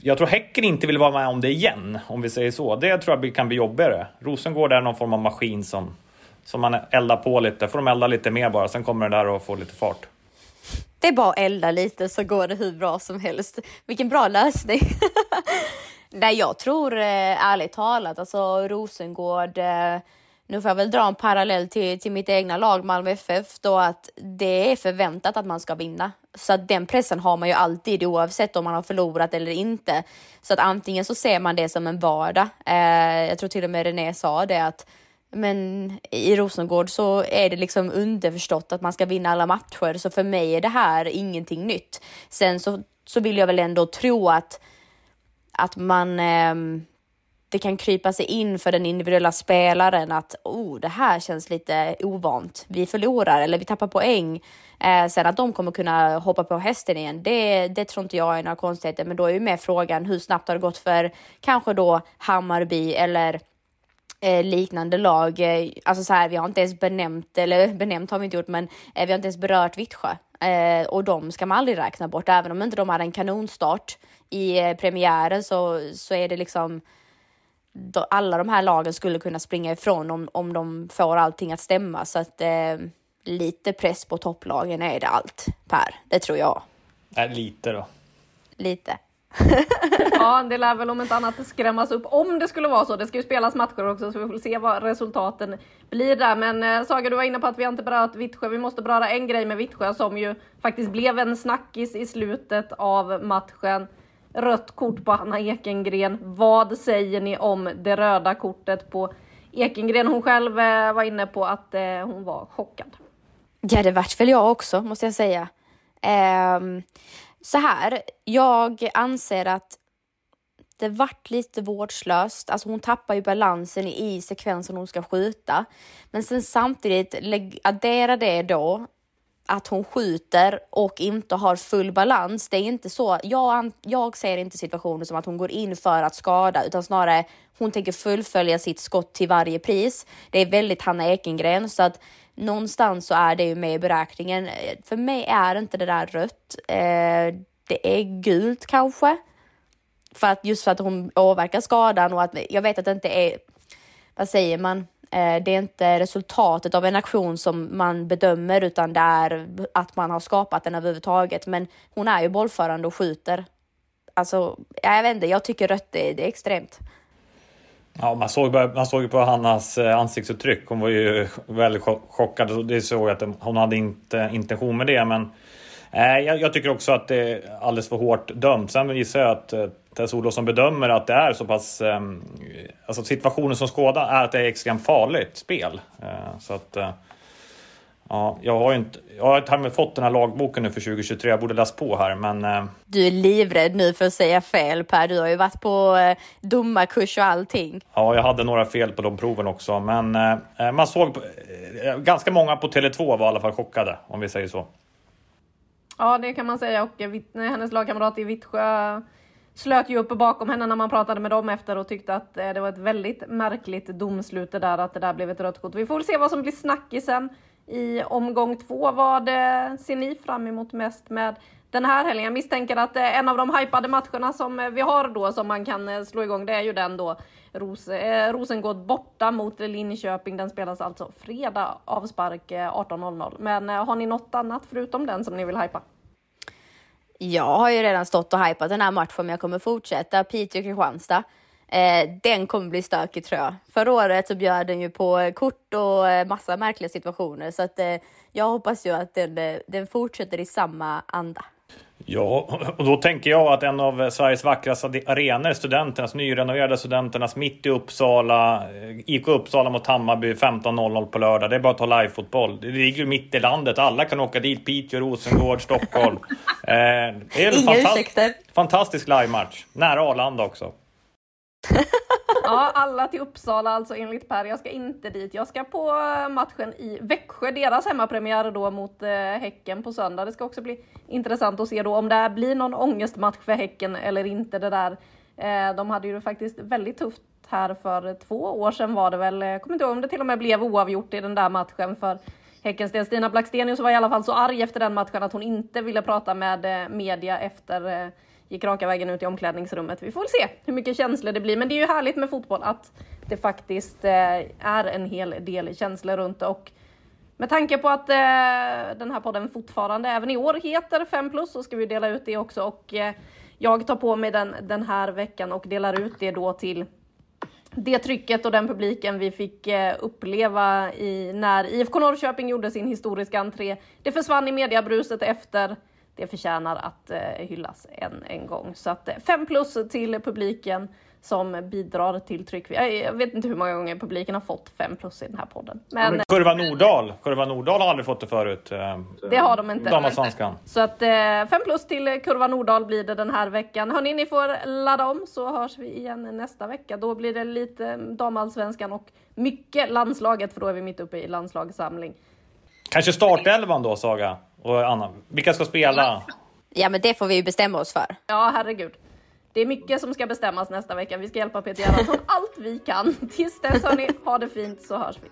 jag tror Häcken inte vill vara med om det igen, om vi säger så. Det tror jag kan bli jobbigare. Rosengård är någon form av maskin som, som man eldar på lite. får de elda lite mer bara, sen kommer det där och får lite fart. Det är bara att elda lite så går det hur bra som helst. Vilken bra lösning! Nej, jag tror eh, ärligt talat, alltså Rosengård, eh, nu får jag väl dra en parallell till, till mitt egna lag Malmö FF då att det är förväntat att man ska vinna. Så att den pressen har man ju alltid oavsett om man har förlorat eller inte. Så att antingen så ser man det som en vardag. Eh, jag tror till och med René sa det att men i Rosengård så är det liksom underförstått att man ska vinna alla matcher. Så för mig är det här ingenting nytt. Sen så, så vill jag väl ändå tro att, att man eh, det kan krypa sig in för den individuella spelaren att oh, det här känns lite ovant. Vi förlorar eller vi tappar poäng. Eh, sen att de kommer kunna hoppa på hästen igen, det, det tror inte jag är några konstigheter. Men då är ju med frågan hur snabbt har det gått för kanske då Hammarby eller eh, liknande lag. Eh, alltså så här, vi har inte ens benämnt, eller benämnt har vi inte gjort, men eh, vi har inte ens berört Vittsjö. Eh, och de ska man aldrig räkna bort, även om inte de hade en kanonstart i eh, premiären så, så är det liksom alla de här lagen skulle kunna springa ifrån om, om de får allting att stämma. Så att eh, lite press på topplagen är det allt, Per. Det tror jag. Nej, lite då. Lite. ja, det lär väl om inte annat skrämmas upp om det skulle vara så. Det ska ju spelas matcher också så vi får se vad resultaten blir där. Men eh, Saga, du var inne på att vi inte berört Vittsjö. Vi måste beröra en grej med Vittsjö som ju faktiskt blev en snackis i slutet av matchen. Rött kort på Hanna Ekengren. Vad säger ni om det röda kortet på Ekengren? Hon själv eh, var inne på att eh, hon var chockad. Ja, det vart väl jag också måste jag säga. Um så här, jag anser att det vart lite vårdslöst. Alltså hon tappar ju balansen i sekvensen hon ska skjuta. Men sen samtidigt addera det då att hon skjuter och inte har full balans. Det är inte så. Jag, jag ser inte situationen som att hon går in för att skada utan snarare hon tänker fullfölja sitt skott till varje pris. Det är väldigt Hanna Ekengren så att någonstans så är det ju med i beräkningen. För mig är inte det där rött. Eh, det är gult kanske. För att just för att hon åverkar skadan och att jag vet att det inte är, vad säger man, Eh, det är inte resultatet av en aktion som man bedömer utan det är att man har skapat den överhuvudtaget. Men hon är ju bollförande och skjuter. Alltså, jag vet inte, jag tycker rött är, det är extremt. Ja, man såg, man såg på Hannas eh, ansiktsuttryck. Hon var ju väldigt chockad. Det såg att hon hade inte intention med det. Men eh, jag, jag, tycker också att det är alldeles för hårt dömt. Sen gissar jag att Tess Olofsson bedömer att det är så pass... Eh, alltså situationen som skåda är att det är extremt farligt spel. Eh, så att... Eh, Ja, jag har ju inte, jag har inte fått den här lagboken nu för 2023. Jag borde läst på här, men... Eh... Du är livrädd nu för att säga fel Per. Du har ju varit på eh, domarkurs och allting. Ja, jag hade några fel på de proven också, men eh, man såg... Eh, ganska många på Tele2 var i alla fall chockade, om vi säger så. Ja, det kan man säga och hennes lagkamrat i Vittsjö slöt ju upp bakom henne när man pratade med dem efter och tyckte att eh, det var ett väldigt märkligt domslut det där, att det där blev ett rött kort. Vi får väl se vad som blir snackisen i omgång två. Vad eh, ser ni fram emot mest med den här helgen? Jag misstänker att eh, en av de hypade matcherna som vi har då som man kan slå igång, det är ju den då Ros eh, Rosengård borta mot Linköping. Den spelas alltså fredag avspark 18.00. Men har ni något annat förutom den som ni vill hypa? Jag har ju redan stått och hypat den här matchen, men jag kommer fortsätta. Piteå-Kristianstad. Eh, den kommer bli stökig tror jag. Förra året så bjöd den ju på kort och eh, massa märkliga situationer så att eh, jag hoppas ju att den, eh, den fortsätter i samma anda. Ja, och då tänker jag att en av Sveriges vackraste arenor, Studenternas, nyrenoverade Studenternas, mitt i Uppsala, eh, IK Uppsala mot Hammarby 15.00 på lördag. Det är bara att ta live-fotboll. Det ligger ju mitt i landet. Alla kan åka dit. Piteå, Rosengård, Stockholm. Eh, det är en Inga fantast ursäkter. fantastisk live-match. Nära Arlanda också. ja, alla till Uppsala alltså enligt Per. Jag ska inte dit. Jag ska på eh, matchen i Växjö, deras hemmapremiär då mot eh, Häcken på söndag. Det ska också bli intressant att se då om det blir någon ångestmatch för Häcken eller inte det där. Eh, de hade ju faktiskt väldigt tufft här för två år sedan var det väl. Jag kommer inte ihåg om det till och med blev oavgjort i den där matchen för Häckens del. Stina Blackstenius var i alla fall så arg efter den matchen att hon inte ville prata med eh, media efter eh, gick raka vägen ut i omklädningsrummet. Vi får väl se hur mycket känslor det blir. Men det är ju härligt med fotboll att det faktiskt eh, är en hel del känslor runt det. Och med tanke på att eh, den här podden fortfarande även i år heter 5 plus så ska vi dela ut det också. Och eh, jag tar på mig den den här veckan och delar ut det då till det trycket och den publiken vi fick eh, uppleva i, när IFK Norrköping gjorde sin historiska entré. Det försvann i mediabruset efter. Det förtjänar att eh, hyllas än en gång. Så att 5 eh, plus till publiken som bidrar till tryck. Jag vet inte hur många gånger publiken har fått 5 plus i den här podden. Men... Kurva Nordahl, Kurva Nordahl har aldrig fått det förut. Det har de inte. Damallsvenskan. Så att 5 plus till Kurva Nordahl blir det den här veckan. Hörni, ni får ladda om så hörs vi igen nästa vecka. Då blir det lite damallsvenskan och mycket landslaget för då är vi mitt uppe i landslagssamling. Kanske startelvan då, Saga? Och Anna. Vilka ska spela? Ja, men det får vi ju bestämma oss för. Ja, herregud. Det är mycket som ska bestämmas nästa vecka. Vi ska hjälpa Peter Gerhardsson allt vi kan. Tills dess hörni, ha det fint så hörs vi.